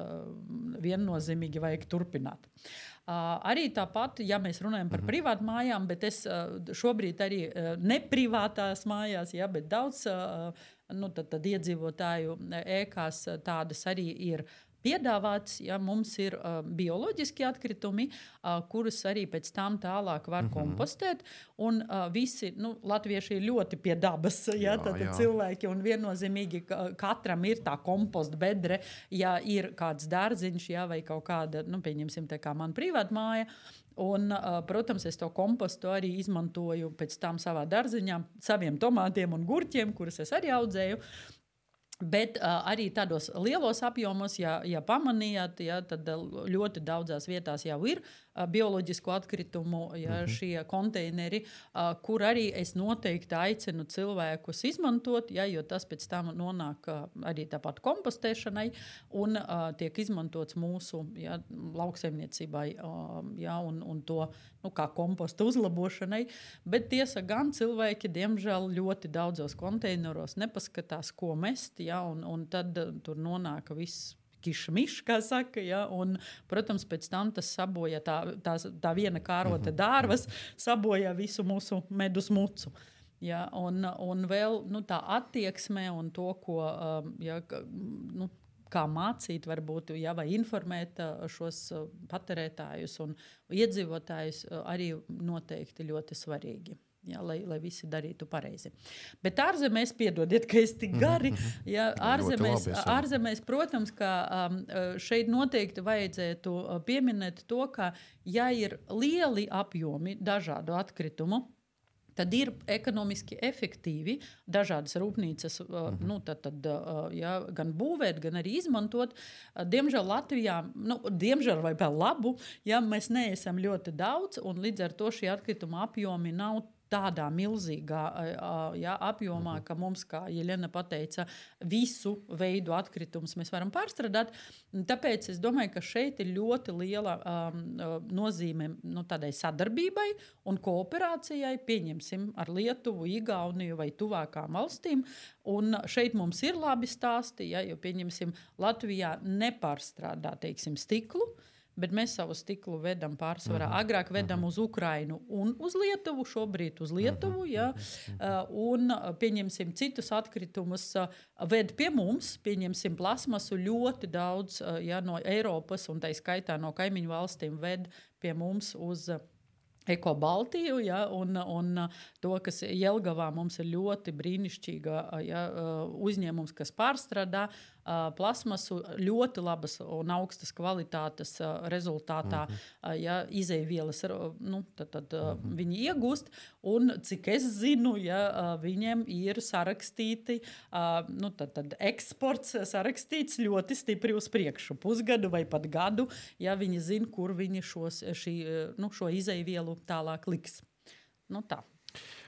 viennozīmīgi vajag turpināt. Uh, arī tāpat, ja mēs runājam par -hmm. privātu mājām, bet es uh, šobrīd arī uh, ne privātās mājās, ja, bet daudz uh, nu, tad, tad iedzīvotāju ēkās tādas arī ir piedāvāts, ja mums ir uh, bioloģiski atkritumi, uh, kurus arī pēc tam tālāk var mm -hmm. kompostēt. Un uh, visi nu, latvieši ir ļoti pie dabas, <laughs> ja jā, tad jā. cilvēki un viennozīmīgi katram ir tā komposta bedre, ja ir kāds dārziņš, ja, vai kaut kāda, nu, pieņemsim, tā kā man privāta māja. Un, uh, protams, es to kompostu arī izmantoju pēc tam savā dārziņā, saviem tomātiem un gurķiem, kurus es arī audzēju. Bet uh, arī tādos lielos apjomos, ja, ja pamanījāt, ja, tad ļoti daudzās vietās jau ir bioloģisko atkritumu, ja, mm -hmm. šie konteineri, kur arī es noteikti aicinu cilvēkus izmantot, ja, jo tas pēc tam nonāk arī tāpat kompostēšanai un tiek izmantots mūsu ja, lauksaimniecībai ja, un, un to nu, kā komposta uzlabošanai. Bet tiesa gan cilvēki, diemžēl, ļoti daudzos konteineros nepaskatās, ko mest, ja, un, un tad tur nonāk viss kišmišs, kā saka. Ja? Un, protams, pēc tam tas sabojā tā, tā, tā viena kārota mhm. dārvas, sabojā visu mūsu medus mucu. Ja, un, un vēl nu, tā attieksme un to, ko um, ja, nu, kā mācīt, varbūt, ja, vai informēt uh, šos patērētājus un iedzīvotājus, arī noteikti ļoti svarīgi. Jā, lai, lai visi darītu pareizi. Bet ārzemēs, piedodiet, ka es tik gari. Jā, ārzemēs, labi, ārzemēs, protams, ka um, šeit noteikti vajadzētu pieminēt to, ka, ja ir lieli apjomi dažādu atkritumu, tad ir ekonomiski efektīvi dažādas rūpnīcas, uh, -hmm. nu, tad, tad, uh, jā, gan būvēt, gan arī izmantot. Uh, diemžēl Latvijā, nu, diemžēl vai par labu, ja mēs neesam ļoti daudz, un līdz ar to šie atkrituma apjomi nav tādā milzīgā jā, apjomā, mhm. ka mums, kā Jelena teica, visu veidu atkritumus mēs varam pārstrādāt. Tāpēc es domāju, ka šeit ir ļoti liela um, nozīme nu, tādai sadarbībai un kooperācijai, pieņemsim, ar Lietuvu, Igauniju vai tuvākām valstīm. Un šeit mums ir labi stāsti, ja, jo, pieņemsim, Latvijā nepārstrādā, teiksim, stiklu. Uh, bet mēs savu stiklu vedam pārsvarā. -hmm. Agrāk vedam -hmm. uz Ukrajinu un uz Lietuvu, šobrīd uz Lietuvu. -hmm. ja, uh, un pieņemsim citus atkritumus, uh, ved pie mums, pieņemsim plasmasu ļoti daudz uh, ja, no Eiropas un tā skaitā no kaimiņu valstīm ved pie mums uz. Uh, Eko Baltiju, ja, un, un to, kas Jelgavā mums ir ļoti brīnišķīga ja, uzņēmums, kas pārstrādā plasmasu ļoti labas un augstas kvalitātes rezultātā, mm -hmm. ja izēvielas nu, tad, tad, mm -hmm. viņi iegūst. Un cik es zinu, ja viņiem ir sarakstīti, nu, tad, tad eksports sarakstīts ļoti stipri uz priekšu, pusgadu vai pat gadu, ja viņi zina, kur viņi šos, šī, nu, šo izēvielu tālāk liks. Nu, tā.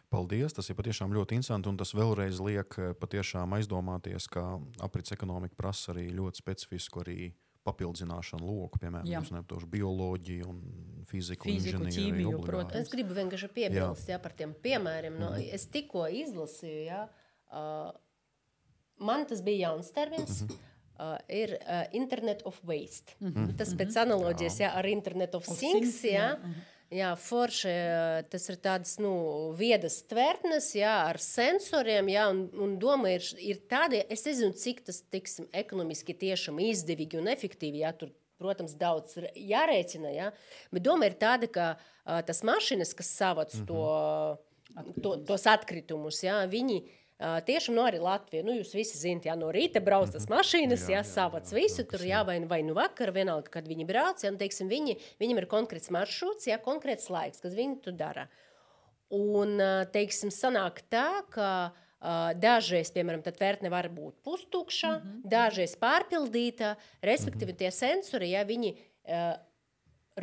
Paldies! Tas ir patiešām ļoti interesanti. Tas vēlreiz liek eh, patiešām aizdomāties, ka aprits ekonomika prasa arī ļoti specifisku arī papildināšanu loku, piemēram, uz bioloģiju, un fiziku, fiziku ķīmiju. Protams. Es gribu vienkārši piebilst jā. Jā, par tiem piemēriem. No, mm. Es tikko izlasīju, ja, uh, man tas bija jauns termins. Mm -hmm. Uh, ir uh, Internet of Waste. Mm -hmm. Tas pēc analoģijas ja, ar Internet of, of Things. Ja, mm -hmm. Jā, forši tas ir tādas nu, viedas tvertnes, jā, ar sensoriem. Jā, un, un doma ir, ir tāda, es nezinu, cik tas tiksim, ekonomiski tiešām izdevīgi un efektīvi. Jā, tur, protams, daudz jārēķina. Jā, bet doma ir tāda, ka uh, tas mašīnas, kas savāc mm -hmm. to, to, tos atkritumus, jā, viņi Uh, tiešām no arī Latvija. Nu, jūs visi zināt, ja no rīta brauc tas mhm. mašīnas, jā, jā, savāc visu tur, jā, vai, vai nu vakar, vienalga, kad viņi brauc, ja, un, teiksim, viņi, viņam ir konkrēts maršruts, jā, konkrēts laiks, kad viņi to dara. Un, teiksim, sanāk tā, ka dažreiz, piemēram, tā tvērtne var būt pustukša, mm -hmm. dažreiz pārpildīta. Respektīvi, -hmm. tie sensori, ja viņi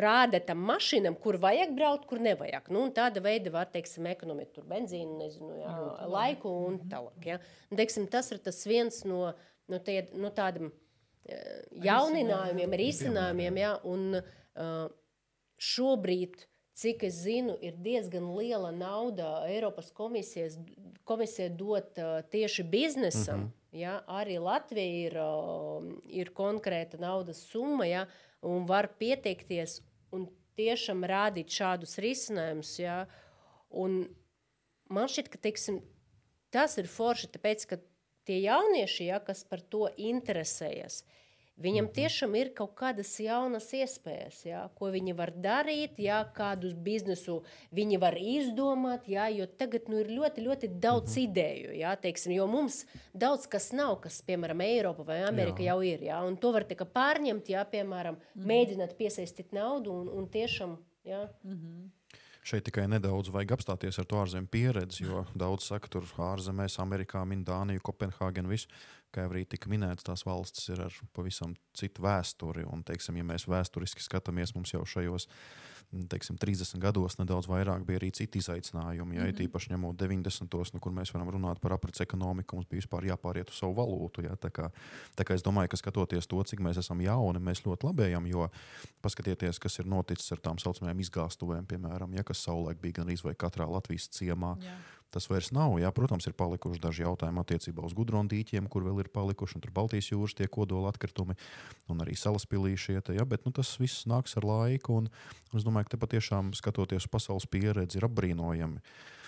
rāda tam mašīnam, kur vajag braukt, kur nevajag. Nu, tāda veida var, teiksim, ekonomēt tur benzīnu, nezinu, jā, jā, laiku un mhm. tālāk. Ja. Un, teiksim, tas ir tas viens no, no, tie, no tādiem uh, jauninājumiem, risinājumiem, ja, un uh, šobrīd, cik es zinu, ir diezgan liela nauda Eiropas komisijas, komisija dot uh, tieši biznesam. Mm -hmm. Ja, arī Latvija ir, uh, ir konkrēta naudas summa, ja, un var pieteikties un tiešām rādīt šādus risinājumus. Ja? Un man šķiet, ka teiksim, tas ir forši, tāpēc, ka tie jaunieši, ja, kas par to interesējas, uh, Viņam mhm. tiešām ir kaut kādas jaunas iespējas, jā, ko viņi var darīt, jā, kādus biznesu viņi var izdomāt. Jā, jo tagad nu, ir ļoti, ļoti daudz mm -hmm. ideju. Jā, teiksim, jo mums daudz kas nav, kas, piemēram, Eiropa vai Amerika jā. jau ir. Jā, un to var pārņemt, jā, piemēram, mm -hmm. mēģināt piesaistīt naudu un, un tiešām. Jā. Mm -hmm. Šeit tikai nedaudz vajag apstāties ar to ārzemju pieredzi, jo daudz saka, tur ārzemēs, Amerikā, Dāniju, Kopenhāgenu, visu kā jau arī tika minēts, tās valstis ir ar pavisam citu vēsturi. Un, teiksim, ja mēs vēsturiski skatāmies, mums jau šajos teiksim, 30 gados nedaudz vairāk bija arī citi izaicinājumi. Ja, mm -hmm. Īpaši ņemot 90. nu, kur mēs varam runāt par aprits ekonomiku, mums bija vispār jāpāriet uz savu valūtu. Ja, tā kā, tā kā es domāju, ka skatoties to, cik mēs esam jauni, mēs ļoti labējam, jo paskatieties, kas ir noticis ar tām saucamajām izgāstuvēm, piemēram, ja, kas savulaik bija gan arī katrā Latvijas ciemā. Jā tas vairs nav. Jā, protams, ir palikuši daži jautājumi attiecībā uz gudrondīķiem, kur vēl ir palikuši, un tur Baltijas jūras tie kodola atkritumi, un arī salas pilīšie. Ja, bet nu, tas viss nāks ar laiku, un es domāju, ka te patiešām skatoties uz pasaules pieredzi, ir apbrīnojami.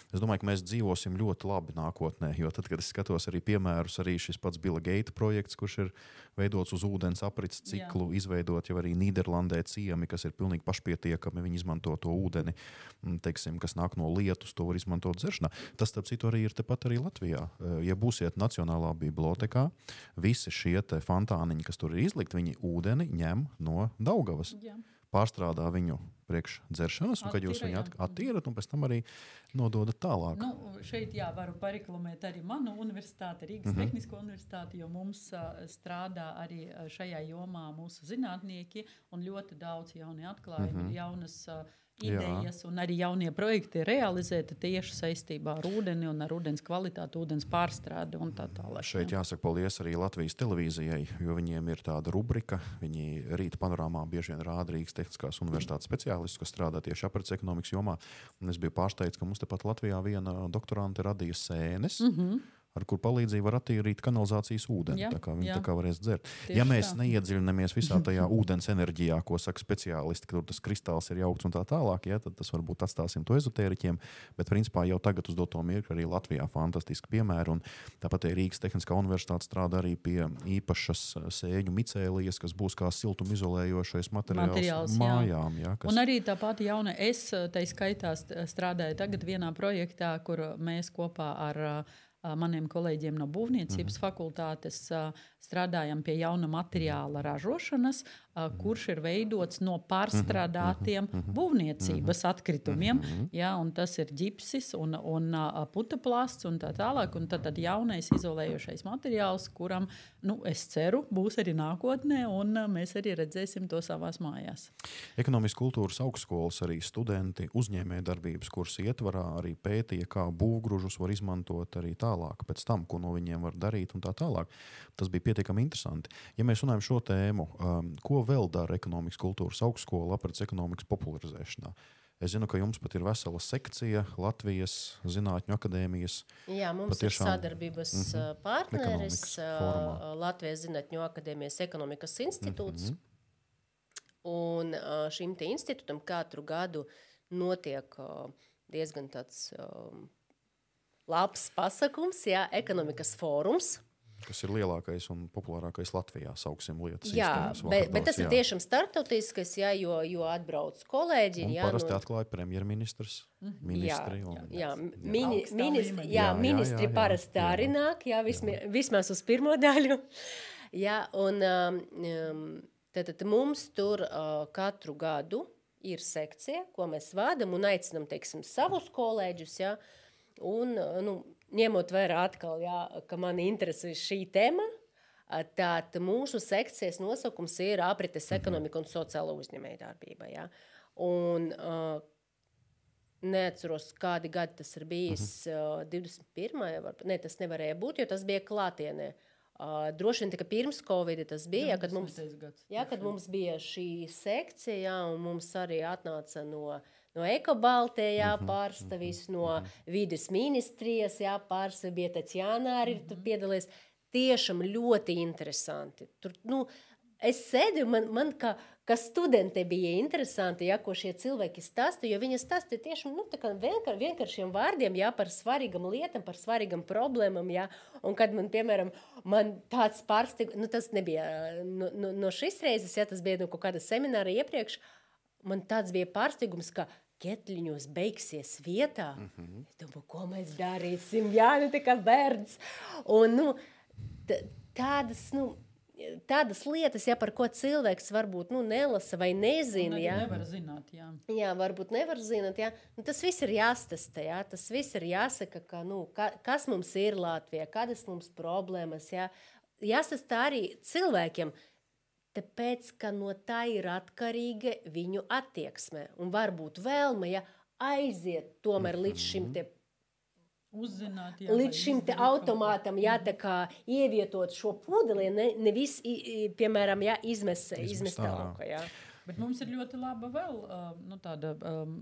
Es domāju, ka mēs dzīvosim ļoti labi nākotnē. Jo tad, kad es skatos arī piemērus, arī šis pats Bila Geita projekts, kurš ir veidots uz ūdens aprits ciklu, Jā. izveidot jau arī Nīderlandē ciemi, kas ir pilnīgi pašpietiekami. Viņi izmanto to ūdeni, teiksim, kas nāk no lietus, to var izmantot dzeršanā. Tas, starp citu, arī ir tepat arī Latvijā. Ja būsiet Nacionālā bibliotekā, visi šie fontāniņi, kas tur ir izlikti, viņi ūdeni ņem no Daugavas. Jā pārstrādā viņu priekšdzeršanas, un kad jūs viņu attīrat, un pēc tam arī nododat tālāk. Nu, šeit jā, varu pareklamēt arī manu universitāti, Rīgas mm -hmm. Tehnisko universitāti, jo mums uh, strādā arī šajā jomā mūsu zinātnieki un ļoti daudz jauni atklājumi, mm -hmm. jaunas uh, idejas Jā. un arī jaunie projekti ir realizēti tieši saistībā ar ūdeni un ar ūdens kvalitāti, ūdens pārstrādi un tā tālāk. Šeit jāsaka paldies arī Latvijas televīzijai, jo viņiem ir tāda rubrika. Viņi rīta panorāmā bieži vien rāda Rīgas Tehniskās universitātes speciālistus, kas strādā tieši aprits ekonomikas jomā. Un es biju pārsteigts, ka mums tepat Latvijā viena doktorante radīja sēnes. Mm -hmm ar kur palīdzību var attīrīt kanalizācijas ūdeni. Jā, tā kā viņi jā. tā kā varēs dzert. Tieši ja mēs tā. neiedziļināmies visā tajā ūdens enerģijā, ko saka speciālisti, ka tur tas kristāls ir jaukts un tā tālāk, ja, tad tas varbūt atstāsim to ezotēriķiem. Bet principā jau tagad uz doto mirkli arī Latvijā fantastiski piemēri. Un tāpat arī Rīgas Tehniskā universitāte strādā arī pie īpašas uh, sēņu micēlijas, kas būs kā siltumizolējošais materiāls, materiāls mājām. Jā. Ja, kas... Un arī tā pati jauna es, uh, tai skaitā strādāju tagad vienā projektā, kur mēs kopā ar uh, maniem kolēģiem no Būvniecības -hmm. fakultātes strādājam pie jauna materiāla ražošanas, kurš ir veidots no pārstrādātiem mm -hmm. būvniecības atkritumiem. Ja, tas ir ģipsis un, un putekļs un tā tālāk. Un tad, tad jaunais izolējošais materiāls, kuram nu, es ceru, būs arī nākotnē, un mēs arī redzēsim to savās mājās. Ekonomikas kultūras augstskolas arī studenti uzņēmējdarbības kursu ietvarā arī pētīja, kā būvgrūžus var izmantot arī tālāk, pēc tam, ko no viņiem var darīt un tā tālāk. Tas bija pietiekami interesanti. Ja mēs runājam šo tēmu, um, ko vēl dara ekonomikas kultūras augstskola aprits ekonomikas popularizēšanā? Es zinu, ka jums pat ir vesela sekcija Latvijas Zinātņu akadēmijas. Jā, mums patiešām... ir sadarbības mm -hmm. partneris formā. Latvijas Zinātņu akadēmijas ekonomikas institūts. Mm -hmm. Un šim institūtam katru gadu notiek diezgan tāds labs pasakums, jā, ekonomikas fórums kas ir lielākais un populārākais Latvijā, sauksim lietas. Jā, bet, bet tas jā. ir tiešām starptautiskais, jā, jo, jo atbrauc kolēģi. Un jā, parasti no... atklāja premjerministrs. Ministri, jā, un, jā, jā. Mini, ministri, jā, jā, ministri jā, jā, parasti jā, arī nāk, jā, vismaz, vismaz uz pirmo <laughs> daļu. Jā, un um, um tad, tad mums tur uh, katru gadu ir sekcija, ko mēs vadām un aicinām, teiksim, savus kolēģus, jā, un, nu, ņemot vērā atkal, jā, ka man interesē šī tēma, tad mūsu sekcijas nosaukums ir aprites mhm. ekonomika un sociāla uzņēmējdarbība. Ja? Un, uh, Neatceros, kādi gadi tas ir bijis. Uh -huh. 21. Var, ne, tas nevarēja būt, jo tas bija klātienē. Uh, droši vien, pirms Covid tas bija, ja, kad, mums, ja, kad mums bija šī sekcija, ja, un mums arī atnāca no uh, no ekobaltē jāpārstāvis, mhm, no mhm. vides ministrijas jāpārstāvis, bija Tatjana arī mhm. piedalījies. Tiešām ļoti interesanti. Tur, nu, es sēdu, man, man kā, kā studente bija interesanti, ja, ko šie cilvēki stāsta, jo viņi stāsta tieši nu, vienkar, vienkāršiem vārdiem, ja, par svarīgām lietām, par svarīgām problēmām. Ja, un kad man, piemēram, man tāds pārsteigums, nu, tas nebija no, no, no šīs reizes, ja tas bija no kaut kāda semināra iepriekš, man tāds bija pārsteigums, ka ketliņos beigsies vietā. Mm -hmm. Es domāju, ko mēs darīsim? Jā, nu tā kā bērns. Un, nu, tādas, nu, tādas lietas, ja, par ko cilvēks varbūt nu, nelasa vai nezina. Ja. Nevar zināt, jā. jā, varbūt nevar zināt. Jā. Nu, tas viss ir jāstāsta. Jā. Tas viss ir jāsaka, ka, nu, ka, kas mums ir Latvijā, kādas mums problēmas. Jā. Jāstāsta arī cilvēkiem. Tāpēc, ka no tā ir atkarīga viņu attieksme un varbūt vēlme ja, aiziet tomēr līdz šim te Uzzināt, jā, Līdz šim automātam jā, ievietot šo pudeli, ne, nevis, piemēram, jā, izmest, izmest tālāk. Bet mums ir ļoti laba vēl nu, tāda um,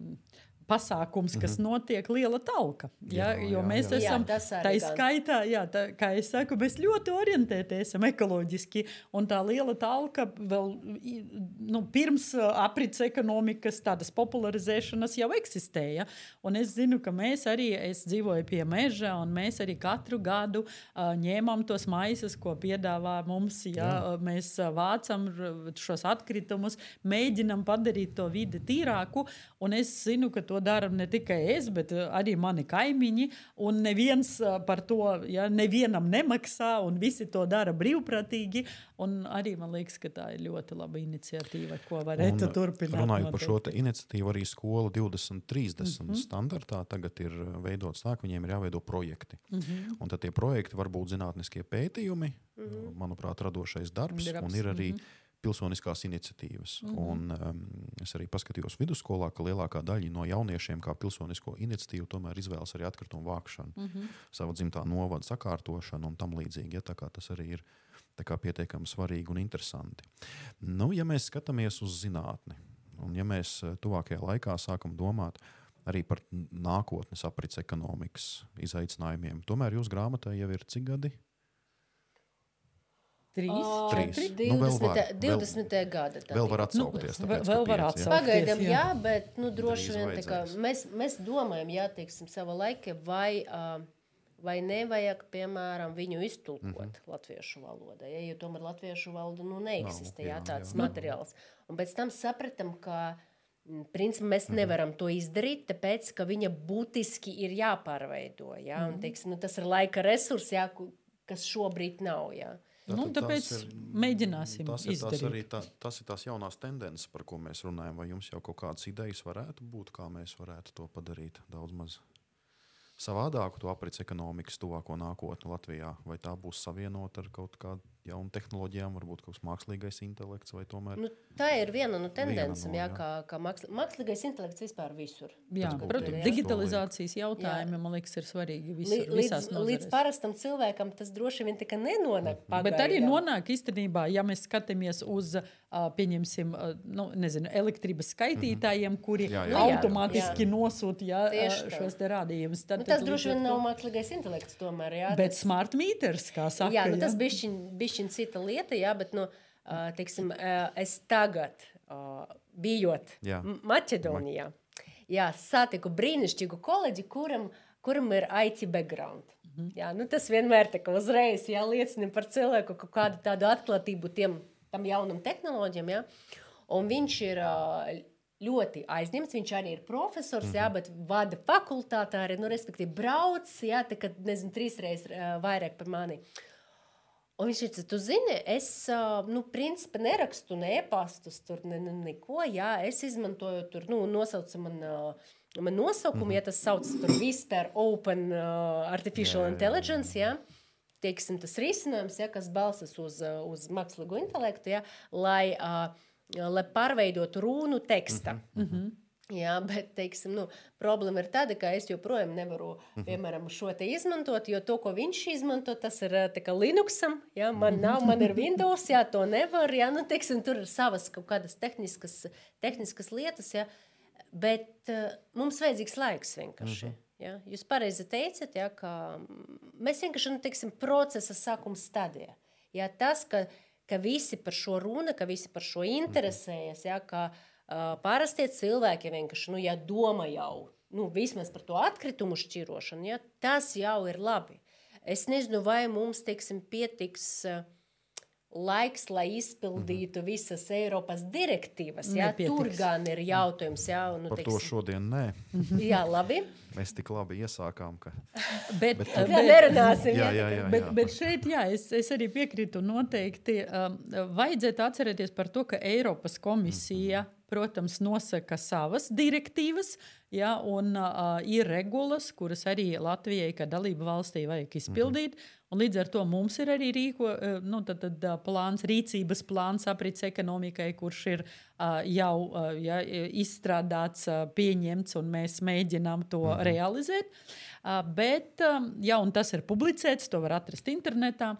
pasākums, kas mm -hmm. notiek liela talka. Ja? Jā, jo jā, mēs jā. esam jā, tā skaitā, jā, tā, kā es saku, mēs ļoti orientēti esam ekoloģiski. Un tā liela talka vēl nu, pirms aprits ekonomikas tādas popularizēšanas jau eksistēja. Un es zinu, ka mēs arī, es dzīvoju pie meža, un mēs arī katru gadu uh, ņēmām tos maisus, ko piedāvā mums. Ja? Jā. Mēs vācam šos atkritumus, mēģinam padarīt to vidi tīrāku. Un es zinu, ka to to dara ne tikai es, bet eh, arī mani kaimiņi. Un neviens eh, par to ja, nevienam nemaksā, un visi to dara brīvprātīgi. Un arī man liekas, ka tā ir ļoti laba iniciatīva, ko varētu un, turpināt. Runājot par šo iniciatīvu, arī skola 2030 mm -hmm. standartā tagad ir eh, veidots tā, ka viņiem ir jāveido projekti. Mm -hmm. Un tad tie projekti var būt zinātniskie pētījumi, mm -hmm. manuprāt, radošais darbs, darbs. un ir arī. Mm -hmm pilsoniskās iniciatīvas. Mm -hmm. Un, um, es arī paskatījos vidusskolā, ka lielākā daļa no jauniešiem, kā pilsonisko iniciatīvu, tomēr izvēlas arī atkritumu vākšanu, mm -hmm. savu dzimtā novada sakārtošanu un tam līdzīgi. Ja, tas arī ir pietiekami svarīgi un interesanti. Nu, ja mēs skatāmies uz zinātni, un ja mēs eh, tuvākajā laikā sākam domāt arī par nākotnes aprits ekonomikas izaicinājumiem, tomēr jūsu grāmatai jau ir cik gadi? Trīs, oh, trīs. 20. Nu, vēl var, 20. Vēl, gada. Vēl var atsaukties. Nu, vēl var atsaukties. Pagaidām, jā. jā, bet nu, droši vien kā, mēs, mēs domājam, jā, teiksim, sava laika, vai, uh, vai nevajag, piemēram, viņu iztulkot mm -hmm. latviešu valodā. Ja, jo tomēr latviešu valoda nu, neeksistē, Nav, jā, tāds jā. materiāls. Un pēc tam sapratam, ka Principā mēs mm -hmm. nevaram to izdarīt, tāpēc ka viņa būtiski ir jāpārveido. Ja? Mm -hmm. Un, teiksim, nu, tas ir laika resurss, ja, kas šobrīd nav. Ja? Nu, tāpēc ir, mēģināsim tas ir izdarīt. Tas, arī tā, tas ir tās jaunās tendences, par ko mēs runājam. Vai jums jau kaut kādas idejas varētu būt, kā mēs varētu to padarīt daudz maz savādāku, to aprits ekonomikas tuvāko nākotni Latvijā? Vai tā būs savienota ar kaut kādu jaunu tehnoloģijām, varbūt kaut kāds mākslīgais intelekts vai tomēr. Nu, tā ir viena no tendencēm, no, jā, kā, kā māksl, mākslīgais intelekts vispār visur. Jā, protams, digitalizācijas jautājumi, jā. man liekas, ir svarīgi visur, līdz, līdz parastam cilvēkam tas droši vien tikai nenonāk. Pagaidām. Bet arī nonāk īstenībā, ja mēs skatāmies uz, pieņemsim, nu, nezinu, elektrības skaitītājiem, mm -hmm. kuri jā, jā. automātiski jā. nosūta jā, šos te rādījumus. Tad, nu, tas droši vien nav mākslīgais intelekts tomēr. Jā, bet tas... smart meters, kā saka. Jā, nu, tas bišķiņ, bišķiņ bišķiņ cita lieta, jā, bet, nu, teiksim, es tagad, bijot jā. Maķedonijā, jā, satiku brīnišķīgu kolēģi, kuram, kuram ir IT background. Mhm. Jā, nu, tas vienmēr tā kā uzreiz jā, liecina par cilvēku kaut kādu tādu atklātību tiem tam jaunam tehnoloģijam. Jā. Un viņš ir ļoti aizņemts. Viņš arī ir profesors, jā, bet vada fakultātē arī, nu, respektīvi, brauc, jā, tā kā, nezinu, trīs reizes vairāk par mani. Uh, Un viņš teica, tu zini, es nu, principā nerakstu ne e-pastus, tur ne, ne, neko. Jā, es izmantoju tur, nu, nosaucu man, man nosaukumu, mm -hmm. ja tas sauc par Whisper Open uh, Artificial jā, jā, jā. Intelligence. Jā. Teiksim, tas risinājums, ja, kas balstas uz, uz mākslīgo intelektu, ja, lai, uh, lai pārveidotu runu teksta. Mm -hmm. Jā, bet teiksim, nu, problēma ir tāda, ka es joprojām nevaru mhm. piemēram, šo te izmantot, jo to, ko viņš izmanto, tas ir Linuxam. Jā, man mhm. nav, man ir Windows, jā, to nevar. Jā, nu, teiksim, tur ir savas kaut kādas tehniskas, tehniskas lietas, jā, bet uh, mums vajadzīgs laiks vienkārši. Mhm. Ja? Jūs pareizi teicat, ja, ka mēs vienkārši nu, teiksim, procesa sākuma stadijā. Ja? Tas, ka, ka visi par šo runa, ka visi par šo interesējas, ja? ka, uh, parastie cilvēki vienkārši nu, ja domā jau nu, vismaz par to atkritumu šķirošanu, ja, tas jau ir labi. Es nezinu, vai mums teiksim, pietiks. Laiks, lai izpildītu mhm. visas Eiropas direktīvas. Jā, tur gan ir jautājums, jā, nu, par teiksim, to šodien nē. jā, labi. Mēs tik labi iesākām, ka. <laughs> Bet, bet, bet, nerunāsim, jā, jā, jā, jā. Bet, bet šeit, jā, es, es arī piekrītu noteikti. Um, vajadzētu atcerēties par to, ka Eiropas komisija. Mm -hmm protams, nosaka savas direktīvas, ja, un uh, ir regulas, kuras arī Latvijai, kā dalību valstī, vajag izpildīt. Mm -hmm. Līdz ar to mums ir arī rīko, nu, tad, tad, plāns, rīcības plāns aprits ekonomikai, kurš ir uh, jau uh, ja, izstrādāts, uh, pieņemts, un mēs mēģinām to mm -hmm. realizēt. Uh, bet, um, ja tas ir publicēts, to var atrast internetā.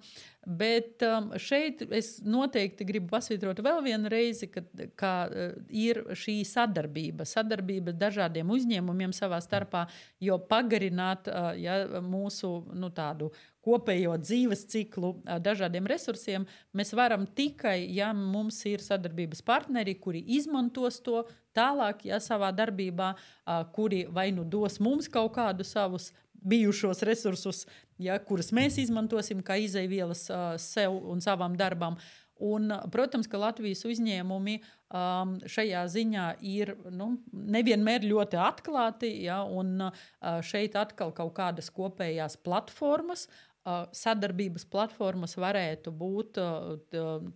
Bet um, šeit es noteikti gribu pasvītrot vēl vienu reizi, ka, ka uh, ir šī sadarbība, sadarbība dažādiem uzņēmumiem savā starpā, jo pagarināt uh, ja, mūsu nu, tādu kopējo dzīves ciklu uh, dažādiem resursiem mēs varam tikai, ja mums ir sadarbības partneri, kuri izmantos to tālāk, ja savā darbībā, uh, kuri vai nu dos mums kaut kādu savus bijušos resursus, ja, kurus mēs izmantosim kā izaivielas uh, sev un savam darbam. Un, protams, ka Latvijas uzņēmumi um, šajā ziņā ir nu, nevienmēr ļoti atklāti, ja, un uh, šeit atkal kaut kādas kopējās platformas, sadarbības platformas varētu būt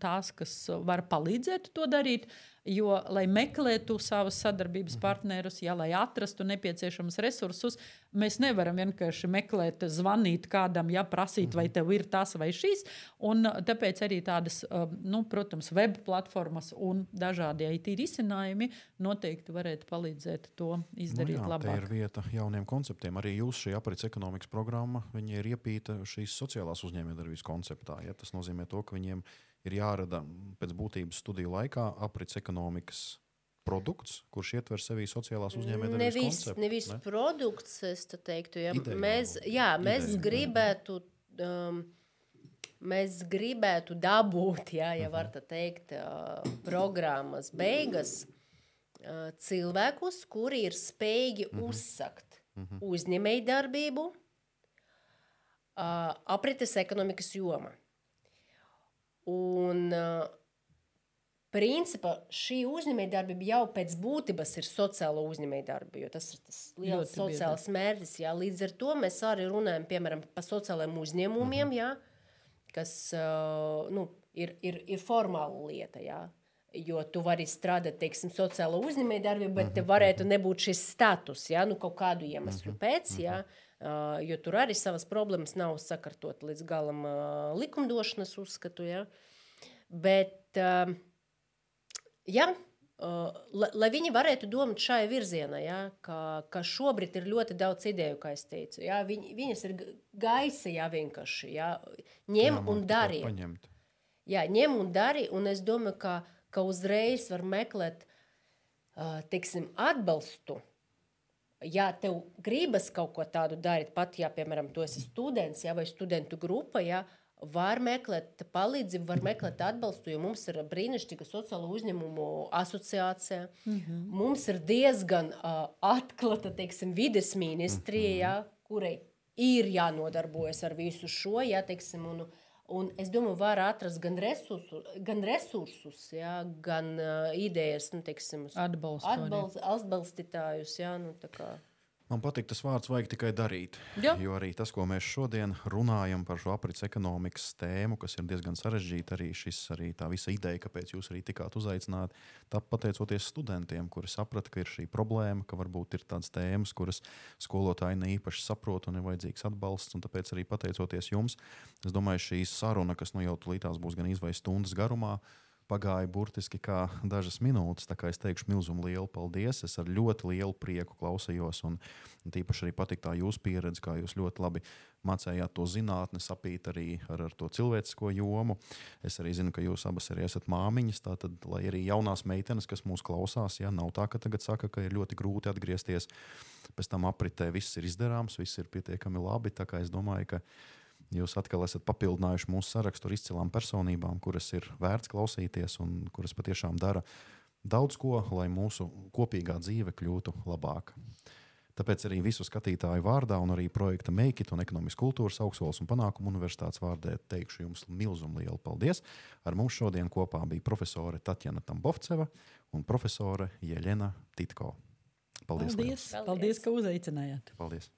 tās, kas var palīdzēt to darīt. Jo, lai meklētu savus sadarbības mhm. partnerus, ja, lai atrastu nepieciešamus resursus, mēs nevaram vienkārši meklēt, zvanīt kādam, ja prasīt, vai mhm. tev ir tas vai šis. Un tāpēc arī tādas, nu, protams, web platformas un dažādi IT risinājumi noteikti varētu palīdzēt to izdarīt nu jā, labāk. Tā ir vieta jauniem konceptiem. Arī jūs šī aprits ekonomikas programma, ir iepīta šīs sociālās uzņēmējdarbības konceptā. Ja? Tas nozīmē to, ka viņiem ir ir jārada pēc būtības studiju laikā aprits ekonomikas produkts, kurš ietver sevī sociālās uzņēmējdarbības nevis, konceptu. Nevis ne? produkts, es teiktu, ja Ideja mēs, jā, mēs Ideja. gribētu. Um, Mēs gribētu dabūt, jā, ja var tā teikt, uh, programmas beigas uh, cilvēkus, kuri ir spējīgi uh mhm. -huh. uzsakt uh mhm. -huh. uzņēmējdarbību uh, aprites ekonomikas jomā. Un, uh, principā šī uzņēmējdarbība jau pēc būtības ir sociāla uzņēmējdarbība, jo tas ir tas liels sociāls mērķis. Jā. Līdz ar to mēs arī runājam piemēram, par sociālajiem uzņēmumiem, mhm. jā, kas uh, nu, ir, ir, ir formāla lieta. Jā. Jo tu vari strādāt, teiksim, sociālā uzņēmējdarbībā, bet tev varētu nebūt šis status, ja nu, kaut kādu iemeslu pēc. Ja, uh, jo tur arī savas problēmas nav sakārtot līdz galam likumdošanas uzskatu. Ja. Bet, ja, lai viņi varētu domāt šai virzienā, ja, ka, ka šobrīd ir ļoti daudz ideju, kā es teicu. Ja, viņ, viņas ir gaisa, ja vienkārši ja, ņem jā, un dari. Jā, ņem un dari, un es domāju, ka ka uzreiz var meklēt teiksim, atbalstu. Ja tev gribas kaut ko tādu darīt, pat ja, piemēram, tu esi students ja, vai studentu grupa, ja, var meklēt palīdzību, var meklēt atbalstu, jo mums ir brīnišķīga sociāla uzņēmumu asociācija. Mm -hmm. Mums ir diezgan uh, atklāta, teiksim, vides ministrija, ja, kurai ir jānodarbojas ar visu šo, ja, teiksim, un, Un es domāju, var atrast gan resursus, gan, resursus, jā, gan uh, idejas, nu, teiksim, atbalstu, atbalst, atbalstītājus. Jā, nu, Man patīk tas vārds, vajag tikai darīt. Ja. Jo arī tas, ko mēs šodien runājam par šo aprits ekonomikas tēmu, kas ir diezgan sarežģīta, arī šis, arī tā visa ideja, kāpēc jūs arī tikāt uzaicināti, tā pateicoties studentiem, kuri saprata, ka ir šī problēma, ka varbūt ir tādas tēmas, kuras skolotāji ne īpaši saprot un ir vajadzīgs atbalsts. Un tāpēc arī pateicoties jums, es domāju, šī saruna, kas nu jau tulītās būs gan izvairīta stundas garumā, pagāja burtiski kā dažas minūtes. Es teikšu milzumu lielu paldies. Es ar ļoti lielu prieku klausījos. Un, tīpaši arī patīk tā jūsu pieredze, kā jūs ļoti labi mācījāt to zinātni, sapīt arī ar, ar to cilvēcisko jomu. Es arī zinu, ka jūs abas arī esat māmiņas. Tātad, lai arī jaunās meitenes, kas mūs klausās, ja nav tā, ka tagad saka, ka ir ļoti grūti atgriezties. Pēc tam apritē viss ir izdarāms, viss ir pietiekami labi. Tā kā es domāju, ka Jūs atkal esat papildinājuši mūsu sarakstu ar izcilām personībām, kuras ir vērts klausīties un kuras patiešām dara daudz ko, lai mūsu kopīgā dzīve kļūtu labāka. Tāpēc arī visu skatītāju vārdā un arī projekta Make It un ekonomikas kultūras augstskolas un panākumu universitātes vārdā teikšu jums milzumu lielu paldies. Ar mums šodien kopā bija profesore Tatjana Tambovceva un profesore Jeļena Titko. Paldies! Paldies, paldies ka uzaicinājāt! Paldies!